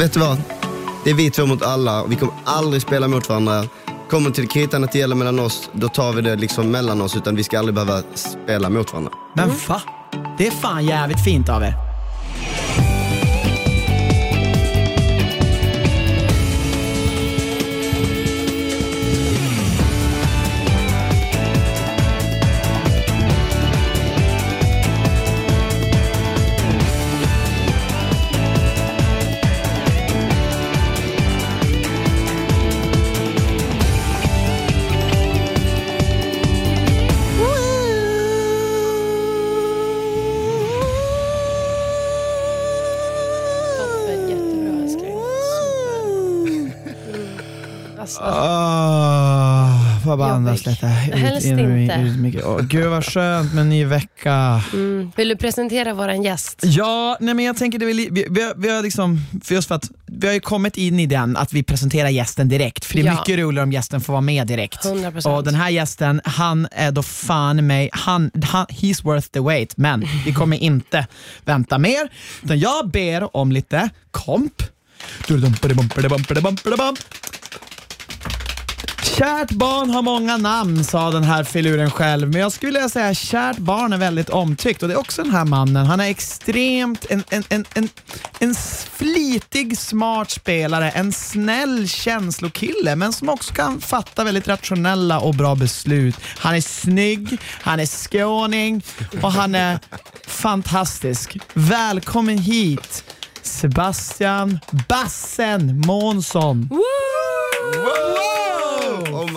vet du vad? Det är vi två mot alla och vi kommer aldrig spela mot varandra. Kommer till kritan att det gäller mellan oss, då tar vi det liksom mellan oss utan vi ska aldrig behöva spela mot varandra. Men va? Det är fan jävligt fint av er. Andas lite. Helst in och inte. ut. Åh, gud vad skönt med en ny vecka. mm. Vill du presentera våran gäst? Ja, nej men jag tänker det vi, vi, har- vi har liksom, för just för att vi har ju kommit in i den att vi presenterar gästen direkt. För det är Ja. mycket roligare om gästen får vara med direkt. 100%. Och den här gästen, han är då fan mig, han, han, he's worth the wait. Men vi kommer inte vänta mer. Utan jag ber om lite komp. Kärt barn har många namn, sa den här filuren själv. Men jag skulle vilja säga kärt barn är väldigt omtyckt. Och det är också den här mannen. Han är extremt en, en, en, en, en flitig, smart spelare. En snäll känslokille, men som också kan fatta väldigt rationella och bra beslut. Han är snygg, han är skåning och han är fantastisk. Välkommen hit, Sebastian Bassen Månsson.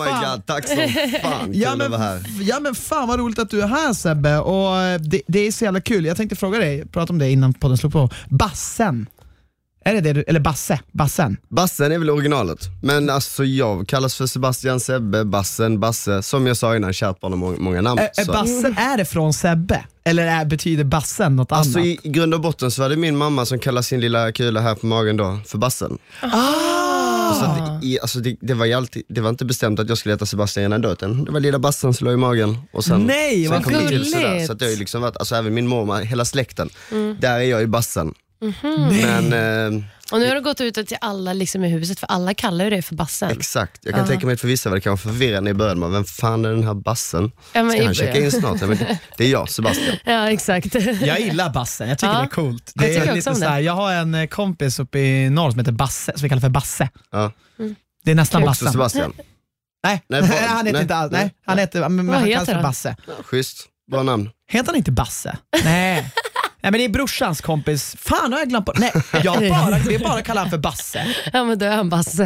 Oh my Fan. god, tack som fan. Kul Ja att men, vara här. ja men fan vad roligt att du är här Sebbe och eh, det, det är så jävla kul. Jag tänkte fråga dig, prata om det innan podden slog på. Bassen. Är det det du, eller Basse? Bassen? Bassen är väl originalet, men alltså jag kallas för Sebastian, Sebbe, Bassen, Basse. Som jag sa innan, kärt barn har många, många namn. Är Så- Bassen, är det från Sebbe? Eller är, betyder Bassen något Alltså annat? i, i grund och botten så var det min mamma som kallade sin lilla kula här på magen då för Bassen. ah! Så att i, alltså det, det, var ju alltid, det var inte bestämt att jag skulle heta Sebastian innan utan det var lilla Bassen som låg i magen. Och sen, Nej, sen vad kom det till sådär. Så att det har ju liksom varit, alltså även min mormor, hela släkten, där är jag i Bassen. Nej. Men eh, Och nu har du gått ut till alla liksom i huset, för alla kallar ju dig för Bassen. exakt, jag kan tänka mig att för vissa var det kanske förvirrande i början, men vem fan är den här Bassen? Ja, men Ska han checka in snart? Ja, men det, det är jag, Sebastian. Ja, exakt. Jag gillar Bassen, jag tycker Ja, det är coolt. jag Det tycker är också lite så det. här, jag har en eh, kompis uppe i norr som heter Basse, som vi kallar för Basse. Ja. Det är nästan Också Bassen. Sebastian. Nej, Nej, vad- han heter nej, inte alls, nej, nej. han heter, men Vad han heter kallas för? Basse. Schysst, bra namn. Heter han inte Basse? Nej. Nej men det är brorsans kompis. Fan har jag glömt bort. Nej, jag bara, vi bara kallar han för Basse. Ja, men då är han Basse.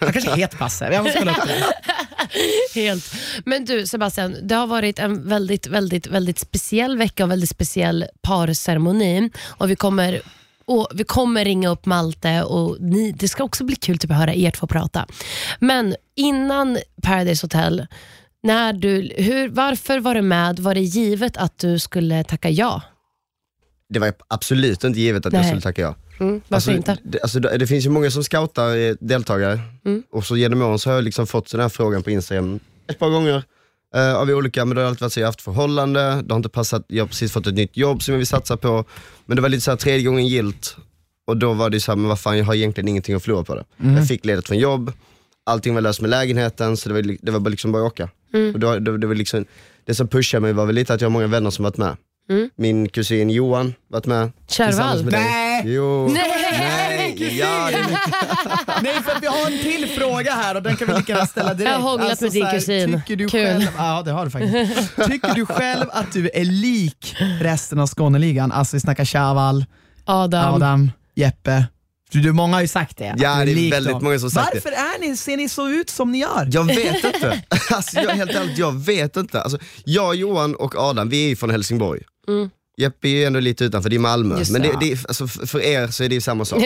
Han kanske heter Basse. Jag måste kolla upp det. Helt. Men du Sebastian, det har varit en väldigt, väldigt, väldigt speciell vecka och väldigt speciell parceremoni. Och vi kommer och vi kommer ringa upp Malte och ni, det ska också bli kul typ, att höra er två prata. Men innan Paradise Hotel, när du, hur, varför var du med? Var det givet att du skulle tacka ja? Det var absolut inte givet att jag Nej. skulle tacka ja. Mm, varför Alltså, inte? Det, alltså, det, det finns ju många som scoutar eh, deltagare Mm. och så genom åren så har jag liksom fått den här frågan på Instagram ett par gånger eh, av olika, men det har alltid varit så jag har haft förhållande, det har inte passat, jag har precis fått ett nytt jobb som jag vill satsa på, men det var lite så här tredje gången gilt och då var det så här, men vad fan jag har egentligen ingenting att förlora på det. Jag fick ledigt från jobb, allting var löst med lägenheten så det var, det var bara liksom bara att åka. Och då, det, det, var liksom, det som pushade mig var väl lite att jag har många vänner som varit med. Mm. Min kusin Johan varit med. Kärvall? Nej. Jo. Nej. Nej. Ja, det Nej för att vi har en till fråga här och den kan vi lika gärna ställa direkt. Alltså, Jag har hånglat med din kusin. Tycker du Kul. själv, ja det har du faktiskt. Tycker du själv att du är lik resten av Skåneligan? Alltså vi snackar Chaval, Adam. Adam, Jeppe. Du, du, många har ju sagt det. Ja, det är väldigt dem. många som sagt det. Varför är ni, ser ni så ut som ni gör? Jag vet inte. Alltså, jag, helt ärligt, jag vet inte. Alltså, jag, Johan och Adam, vi är ju från Helsingborg. Mm. Jeppe är ju ändå lite utanför, det är Malmö. Just Men det, det. alltså, för er så är det ju samma sak.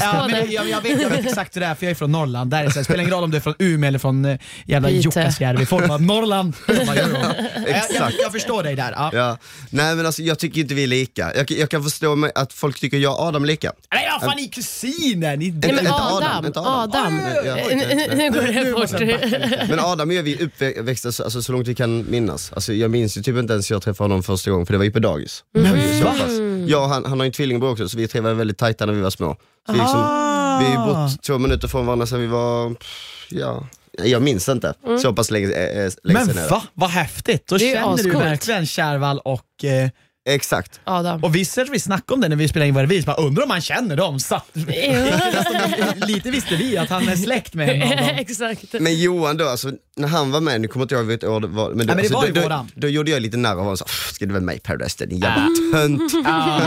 Ja, men jag, jag, vet, jag vet exakt hur det är, för jag är från Norrland. Där är det, så här, det spelar ingen roll om du är från Umeå eller från eh, jävla. Jukkasjärvi. Folk bara “Norrland”. Jag, bara, jo. jag, jag, Exakt. jag förstår dig där. Ja. Ja. Nej men alltså, jag tycker inte vi är lika. Jag, jag kan förstå mig att folk tycker jag och Adam är lika. Nej vad fan, ni är kusiner! Ni, Nej, men Adam, Adam, inte Adam. Adam. Ja, ja, ja. Nu- Nu går det fort. Men Adam är vi uppväxta så, alltså, så långt vi kan minnas. Alltså, jag minns ju typ inte ens jag träffade honom första gången för det var ju på dagis. Va? pass. Jag och han, han har ju en tvillingbror också, så vi tre var väldigt tajta när vi var små. Så vi, liksom, Ah. vi har bott två minuter från varandra sedan vi var, pff, ja, jag minns inte. Så pass länge, äh, länge Men sedan är det. va? Vad häftigt. Då Det är känner du ascoolt. verkligen Kärvall och eh, Exakt. Adam. Och visst att vi snackade om det när vi spelade in videos, bara undrar om man känner dem. Satt, lite visste vi att han är släkt med en av dem. Exakt. Men Johan då, alltså, när han var med, nu kommer inte jag ihåg vilket år det var, men, då, men det alltså, var ju då, då, våran. då gjorde jag lite narr av honom, så, "Pff, ska du vara med i Paradise din jävla tönt. Ah.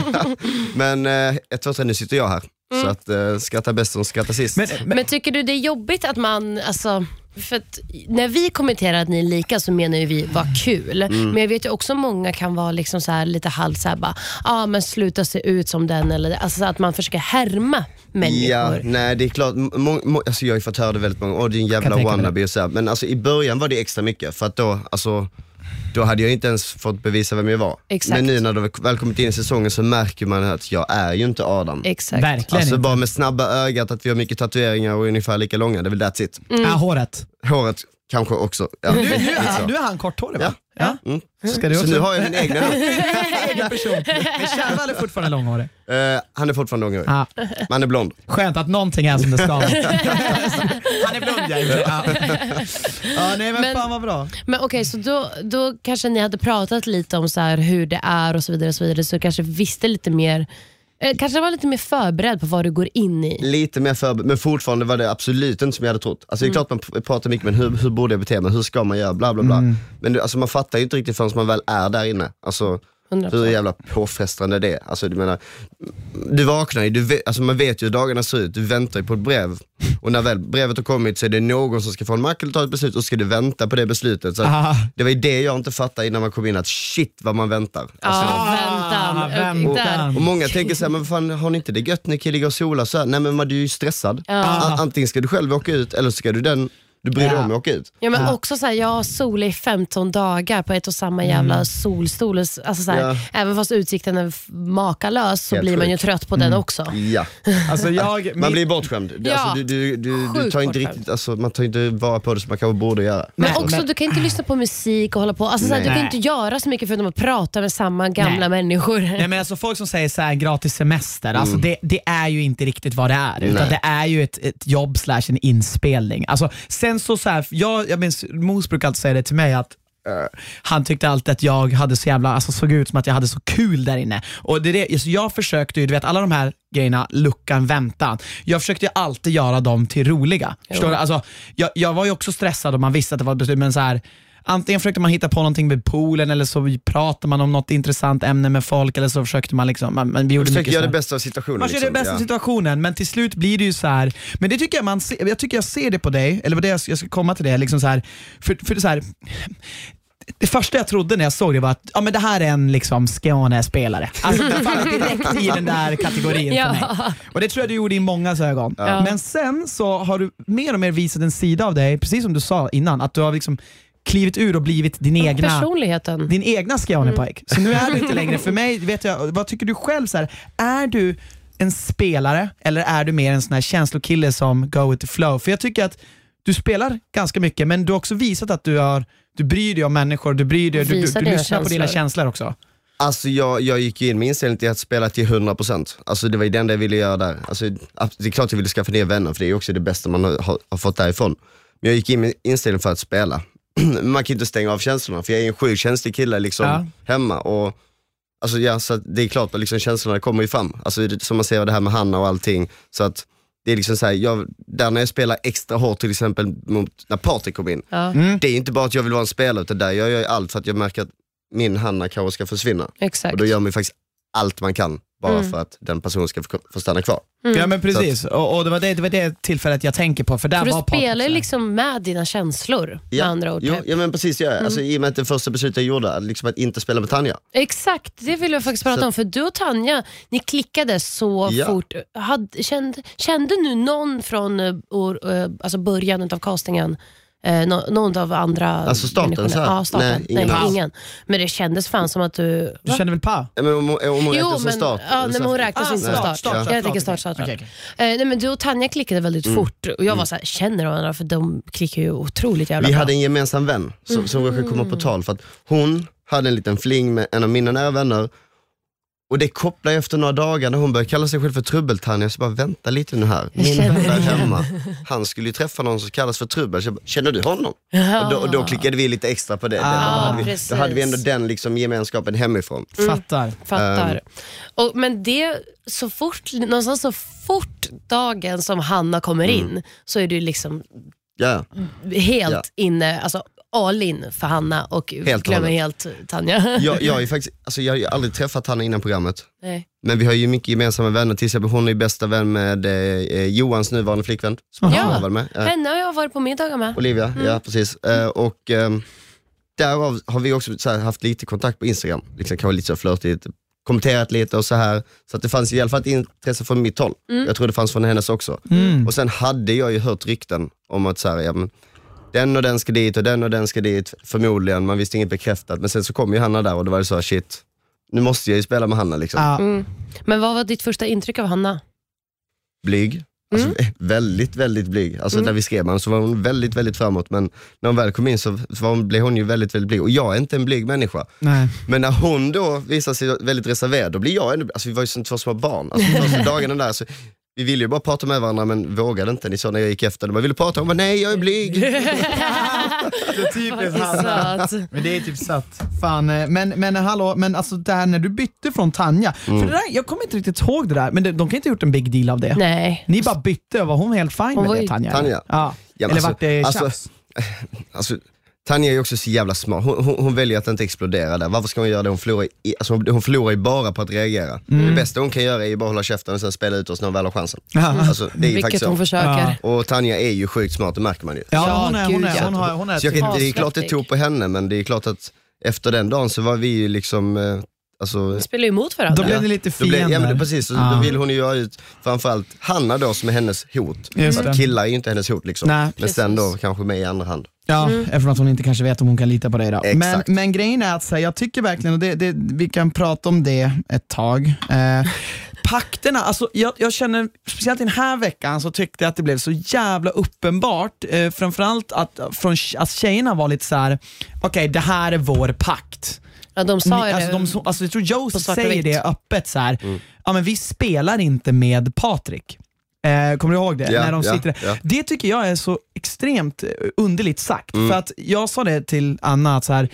Men eh, ett, två, tre, nu sitter jag här. Så att eh, skratta bäst som skrattar sist. Men, men, Men tycker du det är jobbigt att man, alltså, för att när vi kommenterar att ni är lika så menar ju vi vad kul. Mm. Men jag vet ju också många kan vara liksom så här, lite halvt såhär bara, ah, men sluta se ut som den. Eller, alltså att man försöker härma människor. Ja, nej det är klart, må, må, alltså jag har ju fått höra det väldigt många åh din jävla wannabe och så här. Men alltså i början var det extra mycket för att då, alltså då hade jag inte ens fått bevisa vem jag var. Exakt. Men nu när du väl kommit in i säsongen så märker man att jag är ju inte Adam. Exakt. verkligen Alltså inte. bara med snabba ögat, att vi har mycket tatueringar och är ungefär lika långa, det är väl that's it. Ja, håret. Håret kanske också. Ja, Nu, nu, lite är, så. nu är han korthårig va? Ja. Ja. Mm. Ska du Så också? nu har jag min egna egen person. Kärvall är fortfarande långhårig. Eh, han är fortfarande långhårig, Ja. men han är blond. Skönt att någonting är som det ska vara. Han är blond ja, i och för sig. ja. ja. Nej men, Men- fan vad bra. Men okej, så då, då kanske ni hade pratat lite om så här hur det är och så vidare, och så vidare så du kanske visste lite mer, eh, kanske var lite mer förberedd på vad du går in i. Lite mer förberedd, men fortfarande var det absolut inte som jag hade trott. Alltså Mm. det är klart man pratar mycket men hur, hur borde jag bete mig, hur ska man göra, bla bla bla. Mm. Men det, alltså, man fattar ju inte riktigt förrän man väl är där inne. Alltså, 100%. hur jävla påfrestande det är. Alltså, du, menar, du vaknar ju, du vet, alltså, man vet ju hur dagarna ser ut, du väntar ju på ett brev. Och när väl brevet har kommit så är det någon som ska få en mack eller ta ett beslut och ska du vänta på det beslutet. Så Ah. det var ju det jag inte fattade innan man kom in, att shit vad man väntar. Alltså, Ja, väntan. Ah, Och väntan. där- och många tänker så här, men fan, har ni inte det gött, ni kan ligga och sola så här. Nej men man, du är ju stressad. Ja. A- Antingen ska du själv åka ut eller så ska du den du bryr dig Ja. om att åka ut. Ja, men Ja. också så här, jag har sol i 15 dagar på ett och samma jävla solstol. Alltså så här, Ja. Även fast utsikten är makalös så Helt blir man ju sjukt. trött på den också. Ja, Alltså jag, man min- blir bortskämd. Det- Ja. Alltså, du, du, du, du Sjukt tar inte bortskämd. riktigt, alltså, man tar inte vara på det som man kanske borde göra. Men Nej, också, men- du kan inte lyssna på musik och hålla på. Alltså, så här, du Nej. kan inte göra så mycket förutom att prata med samma gamla Nej. människor. Nej, men alltså folk som säger så här, gratis semester, alltså det, det är ju inte riktigt vad det är. Utan Nej. det är ju ett, ett jobb slash en inspelning. Alltså, sen så, så här, jag, jag minns, Mos brukar alltid säga det till mig att eh, han tyckte alltid att jag hade så jävla, alltså såg ut som att jag hade så kul där inne. Och det är det, så jag försökte ju, du vet alla de här grejerna, luckan, väntan. Jag försökte ju alltid göra dem till roliga. Förstår du? Alltså, jag, jag var ju också stressad och man visste att det var ett beslut, men så här, Antingen försökte man hitta på någonting med poolen eller så pratade man om något intressant ämne med folk eller så försökte man liksom, man, man, vi gjorde Försök mycket göra det bästa av situationen. man kör det liksom. bästa Ja. situationen, men till slut blir det ju så här. Men det tycker jag man jag tycker jag ser det på dig, eller vad det jag, jag ska komma till det, liksom så här, för, för det, så här, det första jag trodde när jag såg det var att ja, men det här är en liksom Skåne-spelare. Alltså det faller direkt i den där kategorin för mig. Ja. Och det tror jag du gjorde i mångas ögon. Ja. Men sen så har du mer och mer visat en sida av dig, precis som du sa innan, att du har liksom klivit ur och blivit din egna Personligheten. din egna Skånepojk. Så nu är du inte längre, för mig, vet jag, vad tycker du själv? Så här, är du en spelare eller är du mer en sån här känslokille som go with the flow? För jag tycker att du spelar ganska mycket men du har också visat att du, har, du bryr dig om människor, du bryr dig, du, du, du lyssnar på dina känslor. känslor också. Alltså jag, jag gick ju in med inställningen till att spela till 100%. Alltså det var ju det enda jag ville göra där. Alltså, det är klart jag ville skaffa nya vänner för det är ju också det bästa man har, har, har fått därifrån. Men jag gick in med inställningen för att spela. man kan inte stänga av känslorna för jag är en sjukt känslig kille liksom Ja. hemma. Och, alltså, ja, så att det är klart att liksom, känslorna kommer ju fram. Alltså, som man ser det här med Hanna och allting. Så att det är liksom så här, jag, där när jag spelar extra hårt till exempel mot, när Patrik kom in. Ja, Det är inte bara att jag vill vara en spelare utan där jag gör allt för att jag märker att min Hanna kanske ska försvinna. exakt. Och då gör man ju faktiskt allt man kan bara Mm. för att den personen ska få, få stanna kvar. Ja men precis, och, och det, var det, det var det tillfället jag tänker på. För där För du var spelar ju liksom med dina känslor med andra ord. jo, typ. ja men precis, ja. alltså, i och med att det första beslutet jag gjorde, liksom att inte spela med Tanja. Exakt, det vill jag faktiskt prata Så- om. För du och Tanja, ni klickade så Ja. fort. Hade, kände, kände nu någon från uh, uh, alltså början av castingen Eh, nå- någon av andra Alltså människorna? så här? Ja, starten. Nej, ingen Nej, ingen. Men det kändes fan som att du... Du Va? kände väl Pa? Ja, Men om, om hon Jo, räknas som men, start? ja, nej, men hon räknas Ah, inte som start, start. start, jag start, tänker start, start, Okej, start. okej. Eh, nej, men du och Tanja klickade väldigt Mm. fort och jag var så här, känner varandra för de klickar ju otroligt jävla Vi bra. hade en gemensam vän som, som råkade komma på tal för att hon hade en liten fling med en av mina nära vänner Och det kopplar jag efter några dagar när hon började kalla sig själv för Trubbel-Tanja, så bara vänta lite nu här. Jag Min vän där hemma, han skulle ju träffa någon som kallas för Trubbel. Så jag bara, känner du honom? Och, då, och då klickade vi lite extra på det. då, hade vi, då hade vi ändå den liksom gemenskapen hemifrån. Fattar. Fattar. Ehm. och, men det, så fort, någonstans så fort dagen som Hanna kommer Mm. in så är du liksom Ja. helt Ja. inne, alltså all in för Hanna och Helt glömmer hållet. helt Tanja. Jag, jag, har ju faktiskt, alltså jag har ju aldrig träffat Hanna innan programmet. Nej. Men vi har ju mycket gemensamma vänner, till exempel hon är ju bästa vän med eh, Johans nuvarande flickvän. Som Ja. han var med. Eh, Henne har jag varit på middagar med. Olivia, ja precis. Eh, och ehm, därav har vi också så här, haft lite kontakt på Instagram, liksom, kanske lite så flörtigt, kommenterat lite och så här. Så att det fanns i alla fall ett intresse från mitt håll. Jag tror det fanns från hennes också. Mm. Och sen hade jag ju hört rykten om att så här, ja, men, den och den ska dit och den och den ska dit, förmodligen, man visste inget bekräftat. Men sen så kom ju Hanna där och då var det så, shit, nu måste jag ju spela med Hanna liksom. Ja. Mm. Men vad var ditt första intryck av Hanna? Blyg. Alltså, Väldigt, väldigt blyg. Alltså när vi skrev med henne så var hon väldigt, väldigt framåt. Men när hon väl kom in så var hon, blev hon ju väldigt, väldigt blyg. Och jag är inte en blyg människa. Nej. Men när hon då visar sig väldigt reserverad, då blir jag ännu, alltså vi var ju som två små barn. Alltså första dagarna där, så vi ville ju bara prata med varandra men vågade inte. Ni sa när jag gick efter, de bara, vill du prata? Hon bara, nej jag är blyg. Det är typiskt Hanna. Men det är typ satt. Fan, eh, men, men hallå, men alltså det här när du bytte från Tanja, Mm. för det där, jag kommer inte riktigt ihåg det där, men det, de kan inte ha gjort en big deal av det. Nej. Ni bara bytte var hon helt fine Hon var med det Tanja? Tanja? Ja. Ja, eller alltså- vart det alltså- tjafs? Alltså, Tanja är ju också så jävla smart. Hon, hon, hon väljer att inte explodera där. Varför ska hon göra det? Hon förlorar, i, alltså, hon- hon förlorar ju bara på att reagera. Det bästa hon kan göra är ju bara hålla käften och sen spela ut oss när hon väl har chansen. Ja. Alltså, det är ju Vilket hon så. försöker. Och Tanja är ju sjukt smart, det märker man ju. Ja, hon är, hon är, hon har, hon är Så jag kan, det är klart det tog på henne, men det är klart att efter den dagen så var vi ju liksom, eh, alltså, De spelar ju emot varandra. Då blev ni lite blev, ja, men fiender. det, precis, så Ja. då vill hon ju göra ut framförallt Hanna då som är hennes hot. Just det. att killar är ju inte hennes hot liksom. Nej. men sen då Precis. kanske med i andra hand. Ja, eftersom att hon inte kanske vet om hon kan lita på dig då. Men, Exakt. men grejen är att så här, jag tycker verkligen, och det, det, vi kan prata om det ett tag. Eh, pakterna, alltså jag, jag känner, speciellt den här veckan så tyckte jag att det blev så jävla uppenbart, eh, framförallt att, från, att tjejerna var lite så här: okej det här är vår pakt. Ja, de sa ju Ni, det. alltså, de, alltså, jag tror Joe på svart och säger vitt. det öppet så här. ja men vi spelar inte med Patrik. Eh, kommer du ihåg det? Ja, När de ja, sitter ja. Det tycker jag är så extremt eh, underligt sagt. Mm. För att Jag sa det till Anna, att så här,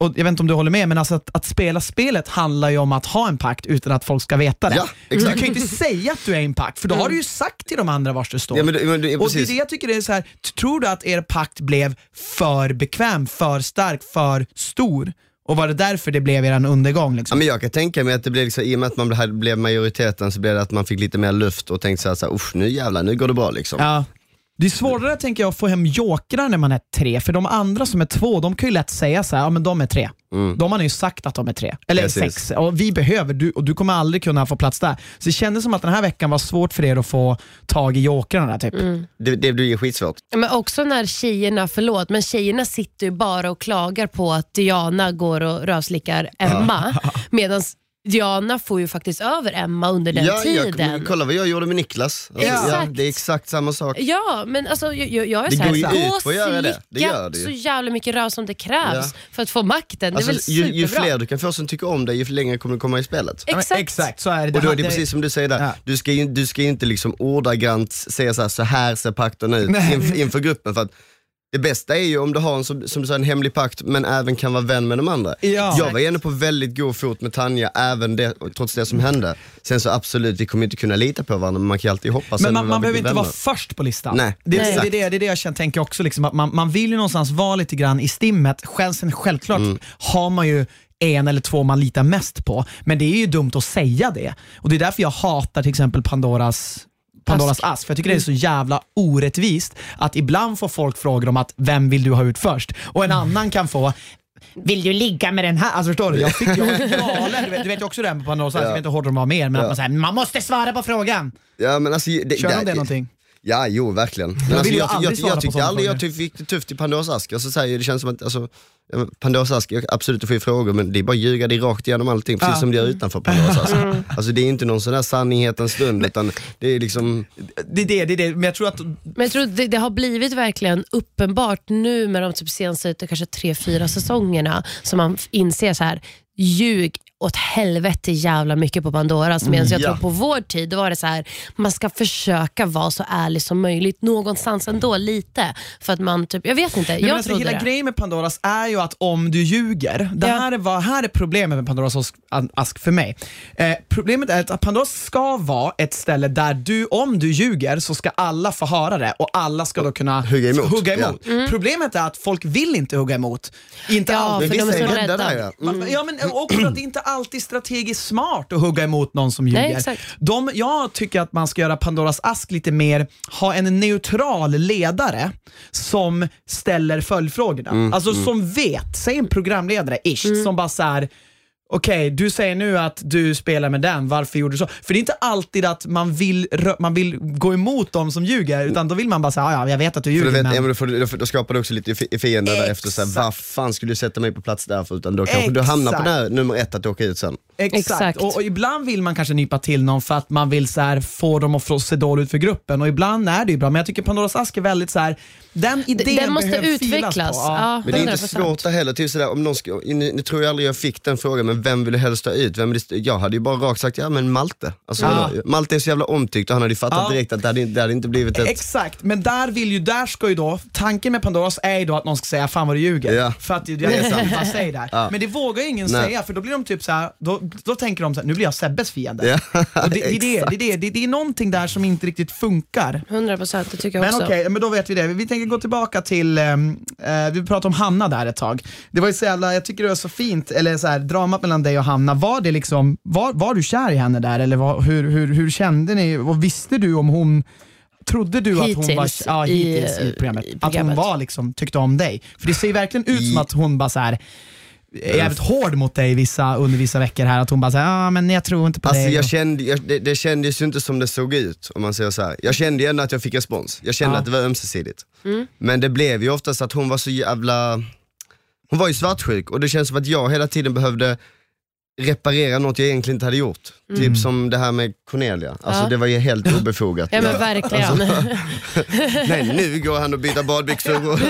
och jag vet inte om du håller med, men alltså att, att spela spelet handlar ju om att ha en pakt utan att folk ska veta det. Ja. Mm. Du kan ju inte säga att du är i en pakt, för då har du ju sagt till de andra vars du står. Ja, men, men, det- Och det är precis. det jag tycker är så här, tror du att er pakt blev för bekväm, för stark, för stor? Och var det därför det blev er undergång? Ja, Liksom? men jag kan tänka mig att det blev liksom, i och med att man blev, blev majoriteten så blev det att man fick lite mer luft och tänkte så här, så här "Usch, nu jävlar, nu går det bra liksom. Ja. Det är svårare tänker jag att få hem jokrar när man är tre, för de andra som är två, de kan ju lätt säga så här, ja men de är tre. De har ju sagt att de är tre, eller Precis. sex. Och vi behöver, du, och du kommer aldrig kunna få plats där. Så det kändes som att den här veckan var svårt för er att få tag i jokrarna. Typ. Det, det blir ju skitsvårt. Men också när tjejerna, förlåt, men tjejerna sitter ju bara och klagar på att Diana går och rövslickar Emma. Medan Diana får ju faktiskt över Emma under den ja, tiden. Jag, kolla vad jag gjorde med Niklas. Alltså, ja, Exakt. det är exakt samma sak. Ja, men alltså, jag, jag jag är Det såhär, går ju gå ut på att göra det. Det slicka gör det ju. så jävla mycket röv som det krävs Ja. för att få makten. Alltså, det är ju, väl ju superbra? fler du kan få som tycker om dig, ju längre kommer du komma i spelet. Ja, men Exakt. exakt, så är det. Och då är det hade- precis som du säger där, Ja. du, ska ju, du ska ju inte liksom ordagrant säga så här, så här ser pakten ut Nej. inför, inför gruppen. För att det bästa är ju om du har en som, som du sa, en hemlig pakt men även kan vara vän med de andra. Ja. Jag var ändå på väldigt god fot med Tanja, även det, trots det som hände. Sen så absolut, vi kommer inte kunna lita på varandra men man kan ju alltid hoppas. Men man, man behöver vänner. inte vara först på listan. Nej, det, exakt. det, är det, det är det jag känner, tänker också, liksom, att man, man vill ju någonstans vara lite grann i stimmet. Sen självklart Mm. har man ju en eller två man litar mest på, men det är ju dumt att säga det. Och Det är därför jag hatar till exempel Pandoras Pandoras ask, för jag tycker det är så jävla orättvist att ibland får folk frågor om att vem vill du ha ut först? Och en annan kan få vill du ligga med den här? Alltså förstår du? Jag fick var galen. Du vet, du vet ju också den på Pandoras ask, jag vet inte hur hård de var mer, men att man säger man måste svara på frågan. Ja, men alltså, det, Kör de det någonting? Ja, jo verkligen. Men vill alltså, jag, aldrig jag, jag på tyckte aldrig jag frågor. tyckte fick det tufft i Pandoras ask. Alltså, så här, det känns som att alltså, Pandoras ask, jag, absolut du får ju frågor men det är bara att ljuga dig rakt igenom allting, precis Ja. som det gör utanför Pandoras ask. Mm. Alltså det är inte någon sån där sannighetens stund utan det är liksom, Det är det, det är det, men jag tror att Men jag tror det, det har blivit verkligen uppenbart nu med de typ senaste kanske tre, fyra säsongerna som man inser så här ljug åt helvete jävla mycket på Pandoras. Medan jag ja. tror på vår tid då var det så här, man ska försöka vara så ärlig som möjligt. Någonstans ändå lite. För att man typ, jag vet inte, Nej, men jag alltså, trodde hela det. grejen med Pandoras är ju att om du ljuger, det Ja. här, är här är problemet med Pandoras ask- för mig. Eh, problemet är att Pandoras ska vara ett ställe där du, om du ljuger så ska alla få höra det och alla ska då kunna Hugga emot. Hugga emot. Mm. Problemet är att folk vill inte hugga emot. Inte Ja, alltid. för de är vissa så är rädda där ja. Ja, men också att det inte alltid strategiskt smart att hugga emot någon som Nej, ljuger. exakt. De, jag tycker att man ska göra Pandoras ask lite mer, ha en neutral ledare som ställer följdfrågorna. Mm, alltså som vet, säg en programledare ish, Mm. som bara så här. Okej, du säger nu att du spelar med den, varför gjorde du så? För det är inte alltid att man vill, man vill gå emot dem som ljuger, utan då vill man bara säga, "Ah, ja jag vet att du För ljuger. då, vet, men... ja, men då, får, du- då, skapar du också lite fi- fiender där efter, vad fan skulle du sätta mig på plats därför? Utan då kanske du hamnar på här nummer ett att åka ut sen. Exakt. Exakt. Och, och ibland vill man kanske nypa till någon för att man vill så här, få dem att få se dåligt ut för gruppen och ibland är det ju bra. Men jag tycker Pandoras ask är väldigt så här, den idén Den måste utvecklas. På. Ja. Men det är inte 100%. svårt där heller, typ sådär, om någon ska, nu, nu tror jag aldrig jag fick den frågan, men vem vill du helst ha ut? Vem vill, du- jag hade ju bara rakt sagt, ja men Malte. Alltså, Ja. vadå? Malte är så jävla omtyckt och han hade ju fattat Ja. direkt att det hade, det hade inte blivit ett... Exakt, men där vill ju, där ska ju då, tanken med Pandoras är ju då att någon ska säga fan vad du ljuger. Ja. För att det är sant, vad säger där. Ja. Men det vågar ju ingen Nej. säga för då blir de typ så här, då, då tänker de så här, nu blir jag Sebbes fiende. Ja, det, det, är det, det, är det, det, det är någonting där som inte riktigt funkar. 100% det tycker jag Men också. okej, men då vet vi det. Vi tänker gå tillbaka till, um, vi pratade om Hanna där ett tag. Det var ju så jävla, jag tycker det var så fint, eller så här, dramat mellan dig och Hanna, var det liksom, var, var du kär i henne där eller var, hur, hur, hur kände ni, och visste du om hon Trodde du att hon var, Hittills ja, i- hittills i, programmet, i att hon programmet. var liksom, tyckte om dig? För det ser ju verkligen ut som I- att hon bara så här är jävligt hård mot dig vissa, under vissa veckor här, att hon bara säger ah, men jag tror inte på Alltså dig. jag kände, jag, det, det kändes ju inte som det såg ut om man säger så här. Jag kände ju ändå att jag fick respons. Jag kände Ja. att det var ömsesidigt. Mm. Men det blev ju oftast att hon var så jävla, hon var ju svartsjuk och det känns som att jag hela tiden behövde reparera något jag egentligen inte hade gjort. Typ som det här med Cornelia. Alltså Mm. Ja. det var ju helt obefogat. Ja men verkligen. Alltså, Nej nu går han och byter badbyxor.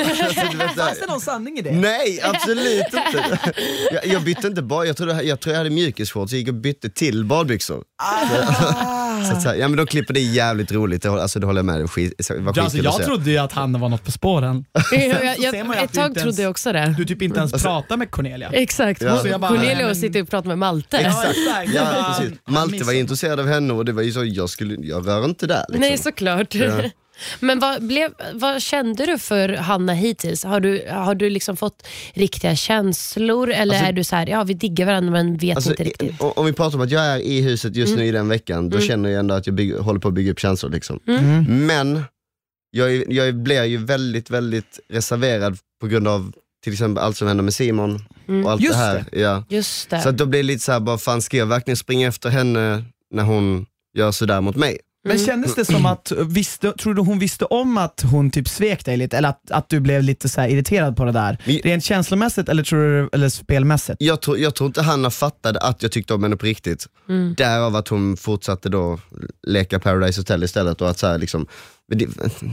Alltså, Fanns det någon sanning i det? Nej, absolut inte. Jag, jag bytte inte bara, jag, trodde, jag tror jag hade mjukisshorts, jag gick och bytte till badbyxor. Ah. Så att, så här, ja men de klipper det jävligt roligt, det, håller- alltså, det håller jag med dig Skit, det var Ja, alltså, skitkul att jag se. trodde ju att Hanna var något på spåren. jag, jag, Så ser man ju att ett du tag inte ens- trodde jag också det. Du typ inte ens Alltså- pratar med Cornelia. Exakt, Ja. Så jag bara, nej, men- sitter och pratar med Malte. Ja, exakt. Ja, Han- precis. han Malte var intresserad av henne och det var ju så, jag, skulle, jag rör inte där. Liksom. Nej såklart. Ja. Men vad, blev, vad kände du för Hanna hittills? Har du, har du liksom fått riktiga känslor eller Alltså- är du så här, ja vi diggar varandra men vet Alltså, inte riktigt? i- om om vi pratar om att jag är i huset just Mm. nu i den veckan, då känner jag ändå att jag bygger, håller på att bygga upp känslor. Liksom. Mm. Men jag, är- jag blir ju väldigt, väldigt reserverad på grund av till exempel allt som händer med Simon Mm. och allt Just det här. Ja. Just det. Så att då blir det lite såhär, bara fan ska jag verkligen springa efter henne när hon gör sådär mot mig? Men kändes det som att, visste, tror du hon visste om att hon typ svek dig lite? Eller att, att du blev lite så här irriterad på det där? Vi- Rent känslomässigt eller, tror du, eller spelmässigt? Jag tror, jag tror inte Hanna fattade att jag tyckte om henne på riktigt. Mm. Därav att hon fortsatte då leka Paradise Hotel istället och att så här, liksom, men det,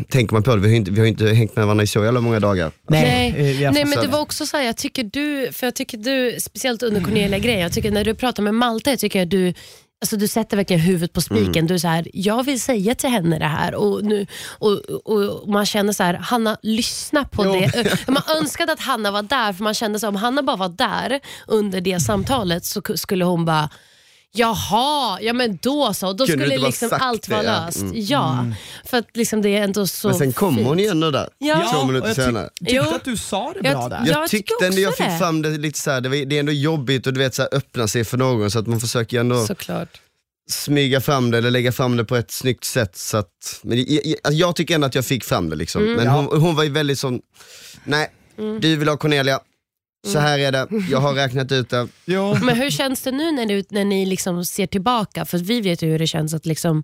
tänker man på det, vi har ju inte, vi har ju inte hängt med varandra i så jävla många dagar. Nej, eh, jag Nej men det var också så här, jag tycker du, för jag tycker du, speciellt under Cornelia-grejen, jag tycker när du pratar med Malte, jag tycker att du Alltså du sätter verkligen huvudet på spiken. Mm. Du är så här, jag vill säga till henne det här och, nu, och, och, och man känner så här, Hanna lyssna på Jo. det. Man önskade att Hanna var där för man kände så om Hanna bara var där under det samtalet så ku- skulle hon bara Jaha, ja men då så. Då Kunde du skulle inte bara liksom sagt allt det, vara ja. löst. Mm. Ja, för att liksom det är ändå så Men sen kommer hon ju ändå där, Ja. två och minuter jag tyck- senare. tyckte Jo. att du sa det Jag- bra där. Ja, Jag jag tyckte ändå jag också fick det. fram det lite så här, det, var, det är ändå jobbigt och du vet så här, öppna sig för någon så att man försöker ändå Såklart. smyga fram det eller lägga fram det på ett snyggt sätt. Så att, men jag, jag, alltså, jag tycker ändå att jag fick fram det liksom. Mm. Men Ja. hon, hon var ju väldigt sån, nej du vill ha Cornelia, så här är det, jag har räknat ut det. Jo. Men hur känns det nu när, du, när ni liksom ser tillbaka? För vi vet ju hur det känns att liksom,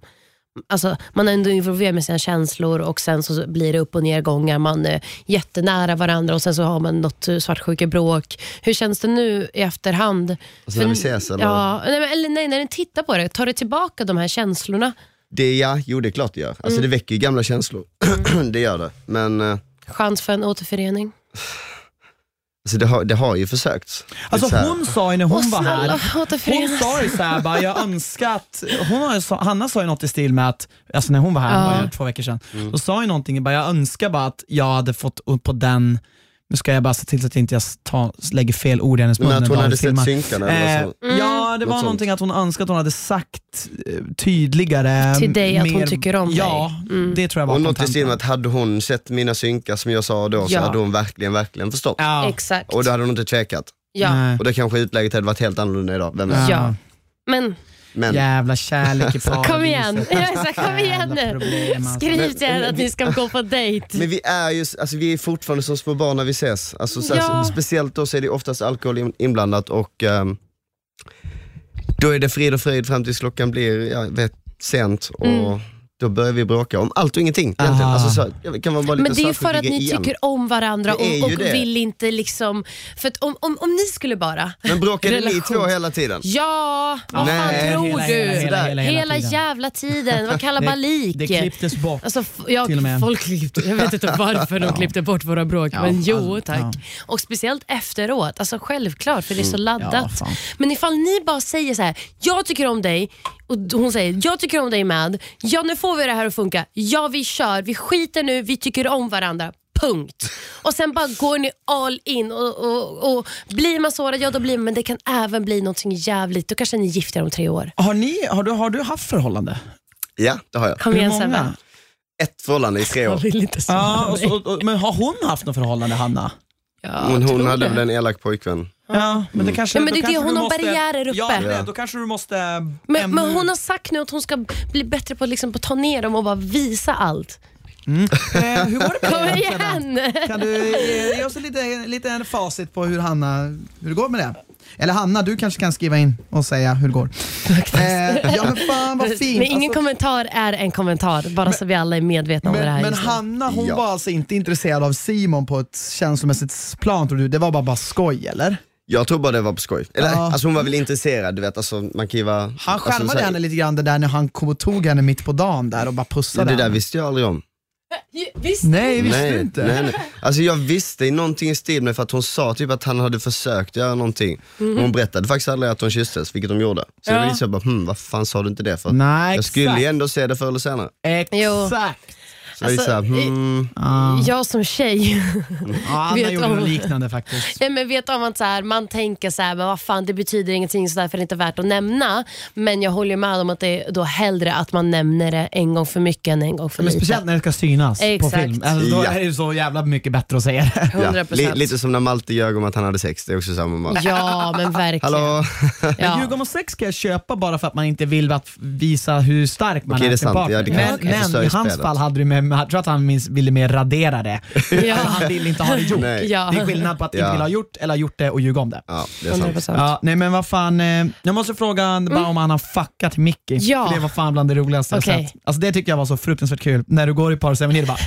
alltså, man är ändå involverad med sina känslor och sen så blir det upp och nergångar. Man är jättenära varandra och sen så har man något svartsjukebråk. Hur känns det nu i efterhand? Alltså när vi ses eller? Ja, nej, men- eller nej, när ni tittar på det, tar det tillbaka de här känslorna? Det ja, jo det är klart det gör. Alltså Mm. det väcker ju gamla känslor. det gör det. Men eh, Chans för en återförening? Alltså det har, det har ju försökts. Alltså hon sa ju när hon Åh, var snälla, här, hon sa ju såhär bara, jag önskar att, hon har ju så, Hanna sa ju något i stil med att, alltså när hon var här, Ja. det var ju två veckor sedan, Mm. då sa ju någonting, bara, jag önskar bara att jag hade fått upp på den, nu ska jag bara se till så att jag inte ta, lägger fel ord i hennes mun. Men att när hon David hade sett filmar. synkarna eller Eh, vad så. Ja, det var Något någonting att hon önskade att hon hade sagt eh, tydligare. Till dig att hon tycker om ja, dig. Mm. det tror jag var Och något i kontentan. stil med att hade hon sett mina synkar som jag sa då så Ja. hade hon verkligen, verkligen förstått. Ja. Exakt. Och då hade hon inte tvekat. Ja. Nej. Och då kanske utlägget hade varit helt annorlunda idag, vem vet? Ja. Men Men Jävla kärlek i paradiset. kom igen, ja, exakt, kom igen nu. alltså. Skriv till henne att ni ska gå på dejt. Men vi är ju alltså, vi är fortfarande som små barn när vi ses. Alltså, så, Ja. Speciellt då så är det oftast alkohol in- inblandat och ehm, då är det frid och fröjd fram tills klockan blir jag vet, sent och Mm då börjar vi bråka om allt och ingenting. Egentligen. Alltså, så, det kan vara bara lite Men det är ju för att ni igen. tycker om varandra Det och, och det. vill inte liksom... För att om, om, om ni skulle bara... Men bråkade ni två hela tiden? Ja, vad fan Nej, tror hela, du? hela, hela, hela, hela Hela tiden. jävla tiden, vad kalabalik. Det klipptes bort. Alltså, f- ja, Till och med. folk klippte, jag vet inte varför de klippte bort våra bråk, Ja, men jo tack. ja. Och speciellt efteråt, alltså självklart för det är så Ja, laddat. fan. men ifall ni bara säger så här: jag tycker om dig och hon säger, jag tycker om dig med. Ja nu får vi det här att funka. Ja vi kör, vi skiter nu, vi tycker om varandra. Punkt. Och sen bara går ni all in och, och, och blir man sårad, ja då blir man, men det kan även bli någonting jävligt. Då kanske ni gifter om tre år. Har, ni, har, du, har du haft förhållande? Ja, det har jag. Kom igen Sebbe. Ett förhållande i tre Jag år. vill inte såra Ja, och så, och, men har hon haft något förhållande, Hanna? Ja, Men hon hade det. väl en elak påjkvän. Ja, men det kanske, Ja, men det är det, hon har måste, barriärer uppe. Ja, det då kanske du måste... Men, men hon har sagt nu att hon ska bli bättre på att liksom, på att ta ner dem och bara visa allt. eh, hur går det med Kom igen! Kan du ge, ge oss lite, lite en facit på hur, Hanna, hur det går med det? Eller Hanna, du kanske kan skriva in och säga hur det går. Eh, ja men fan vad fint. Men ingen Alltså, kommentar är en kommentar, bara så vi alla är medvetna om det här. men, men. Hanna hon Ja. var alltså inte intresserad av Simon på ett känslomässigt plan tror du? Det var bara, bara skoj eller? Jag tror bara det var på skoj. Eller, Ja. alltså hon var väl intresserad, du vet. Alltså, man kan ju vara, Han alltså, skärmade så här- henne lite grann det där när han kom och tog henne mitt på dagen där och bara Ja, pussade det där henne. visste jag aldrig om. Visst? Nej, visste nej, du inte? Nej, nej. Alltså jag visste någonting i stil med för att hon sa typ att han hade försökt göra någonting. Men hon berättade faktiskt aldrig att de kysstes, vilket de gjorde. Så Ja. jag bara, hmm, vad fan sa du inte det för? Nej, jag skulle exakt. ju ändå se det förr eller senare. Jo. Så alltså, såhär, hmm, Ja. Jag som tjej Ja, Anna vet gjorde om- något liknande faktiskt. Nej, men vet om att så här, man tänker så här, men vad fan det betyder ingenting så därför är det inte värt att nämna. Men jag håller med om att det är då hellre att man nämner det en gång för mycket än en gång för Men lite. speciellt när det ska synas på Exakt. film. Alltså, då Ja. är det så jävla mycket bättre att säga det. ja. 100%. Li- Lite som när Malte ljög om att han hade sex, det är också samma man. Ja men verkligen. Hallå? Men Ja. Ljug om sex kan jag köpa bara för att man inte vill att visa hur stark man Okej, är det är sant. Ja, det kan- men men i hans spelet. fall hade du med, jag tror att han minst ville mer radera det. Ja. han ville inte ha det gjort. Nej. Ja. Det är skillnad på att inte Ja. vilja ha gjort eller ha gjort det och ljuga om det. Ja, det är sant. 100%. Ja, nej men vad fan, eh, jag måste fråga bara om han har fuckat Mickey. Mm. Ja. För det var fan bland det roligaste Okej. jag sett. Alltså det tycker jag var så fruktansvärt kul. När du går i parceremoni, det bara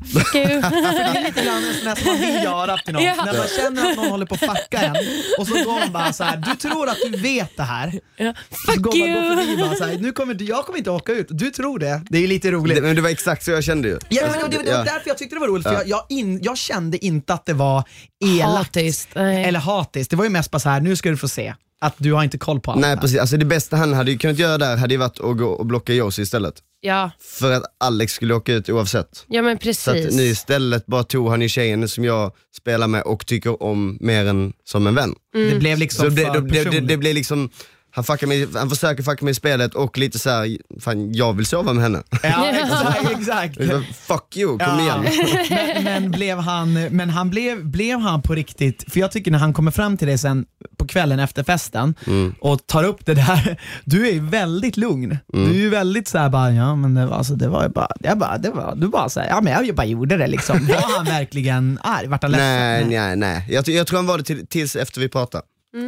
Gud. För det är lite grann som man vill göra till någon. Ja. När man känner att någon håller på att fucka en och så går man bara så här. du tror att du vet det här. Ja. Så Fuck går man går you! förbi bara så här, nu kommer, jag kommer inte åka ut, du tror det. Det är lite roligt. Det, men det var exakt så jag kände ju. Ja, men det, det var Ja. därför jag tyckte det var roligt, för jag, jag, in, jag kände inte att det var elakt Hatiskt. Eller hatiskt. Det var ju mest bara så här, nu ska du få se att du har inte koll på allt. Nej här. precis, alltså det bästa han hade ju kunnat göra där hade ju varit att gå och blocka Josie istället. Ja. För att Alex skulle åka ut oavsett. ja men Så att precis. nu istället bara tog han ju tjejen som jag spelar med och tycker om mer än som en vän. Det blev liksom Så det, för det, det, det, personligt. det blir liksom, han, fuckar mig, han försöker fucka mig i spelet och lite så här, fan jag vill sova med henne. Ja, exakt. exakt. Jag bara, Fuck you, kom Ja. igen. Men, men, blev han, men han blev, blev han på riktigt, för jag tycker när han kommer fram till dig sen på kvällen efter festen Mm. och tar upp det där, du är ju väldigt lugn. Mm. Du är ju väldigt såhär bara, ja men det var, alltså, det var ju bara, jag bara, det var, du bara såhär, ja men jag bara gjorde det liksom. Var han verkligen arg? Vart han ledsen? Nej, nej, nej. Jag, jag tror han var det till, tills efter vi pratade.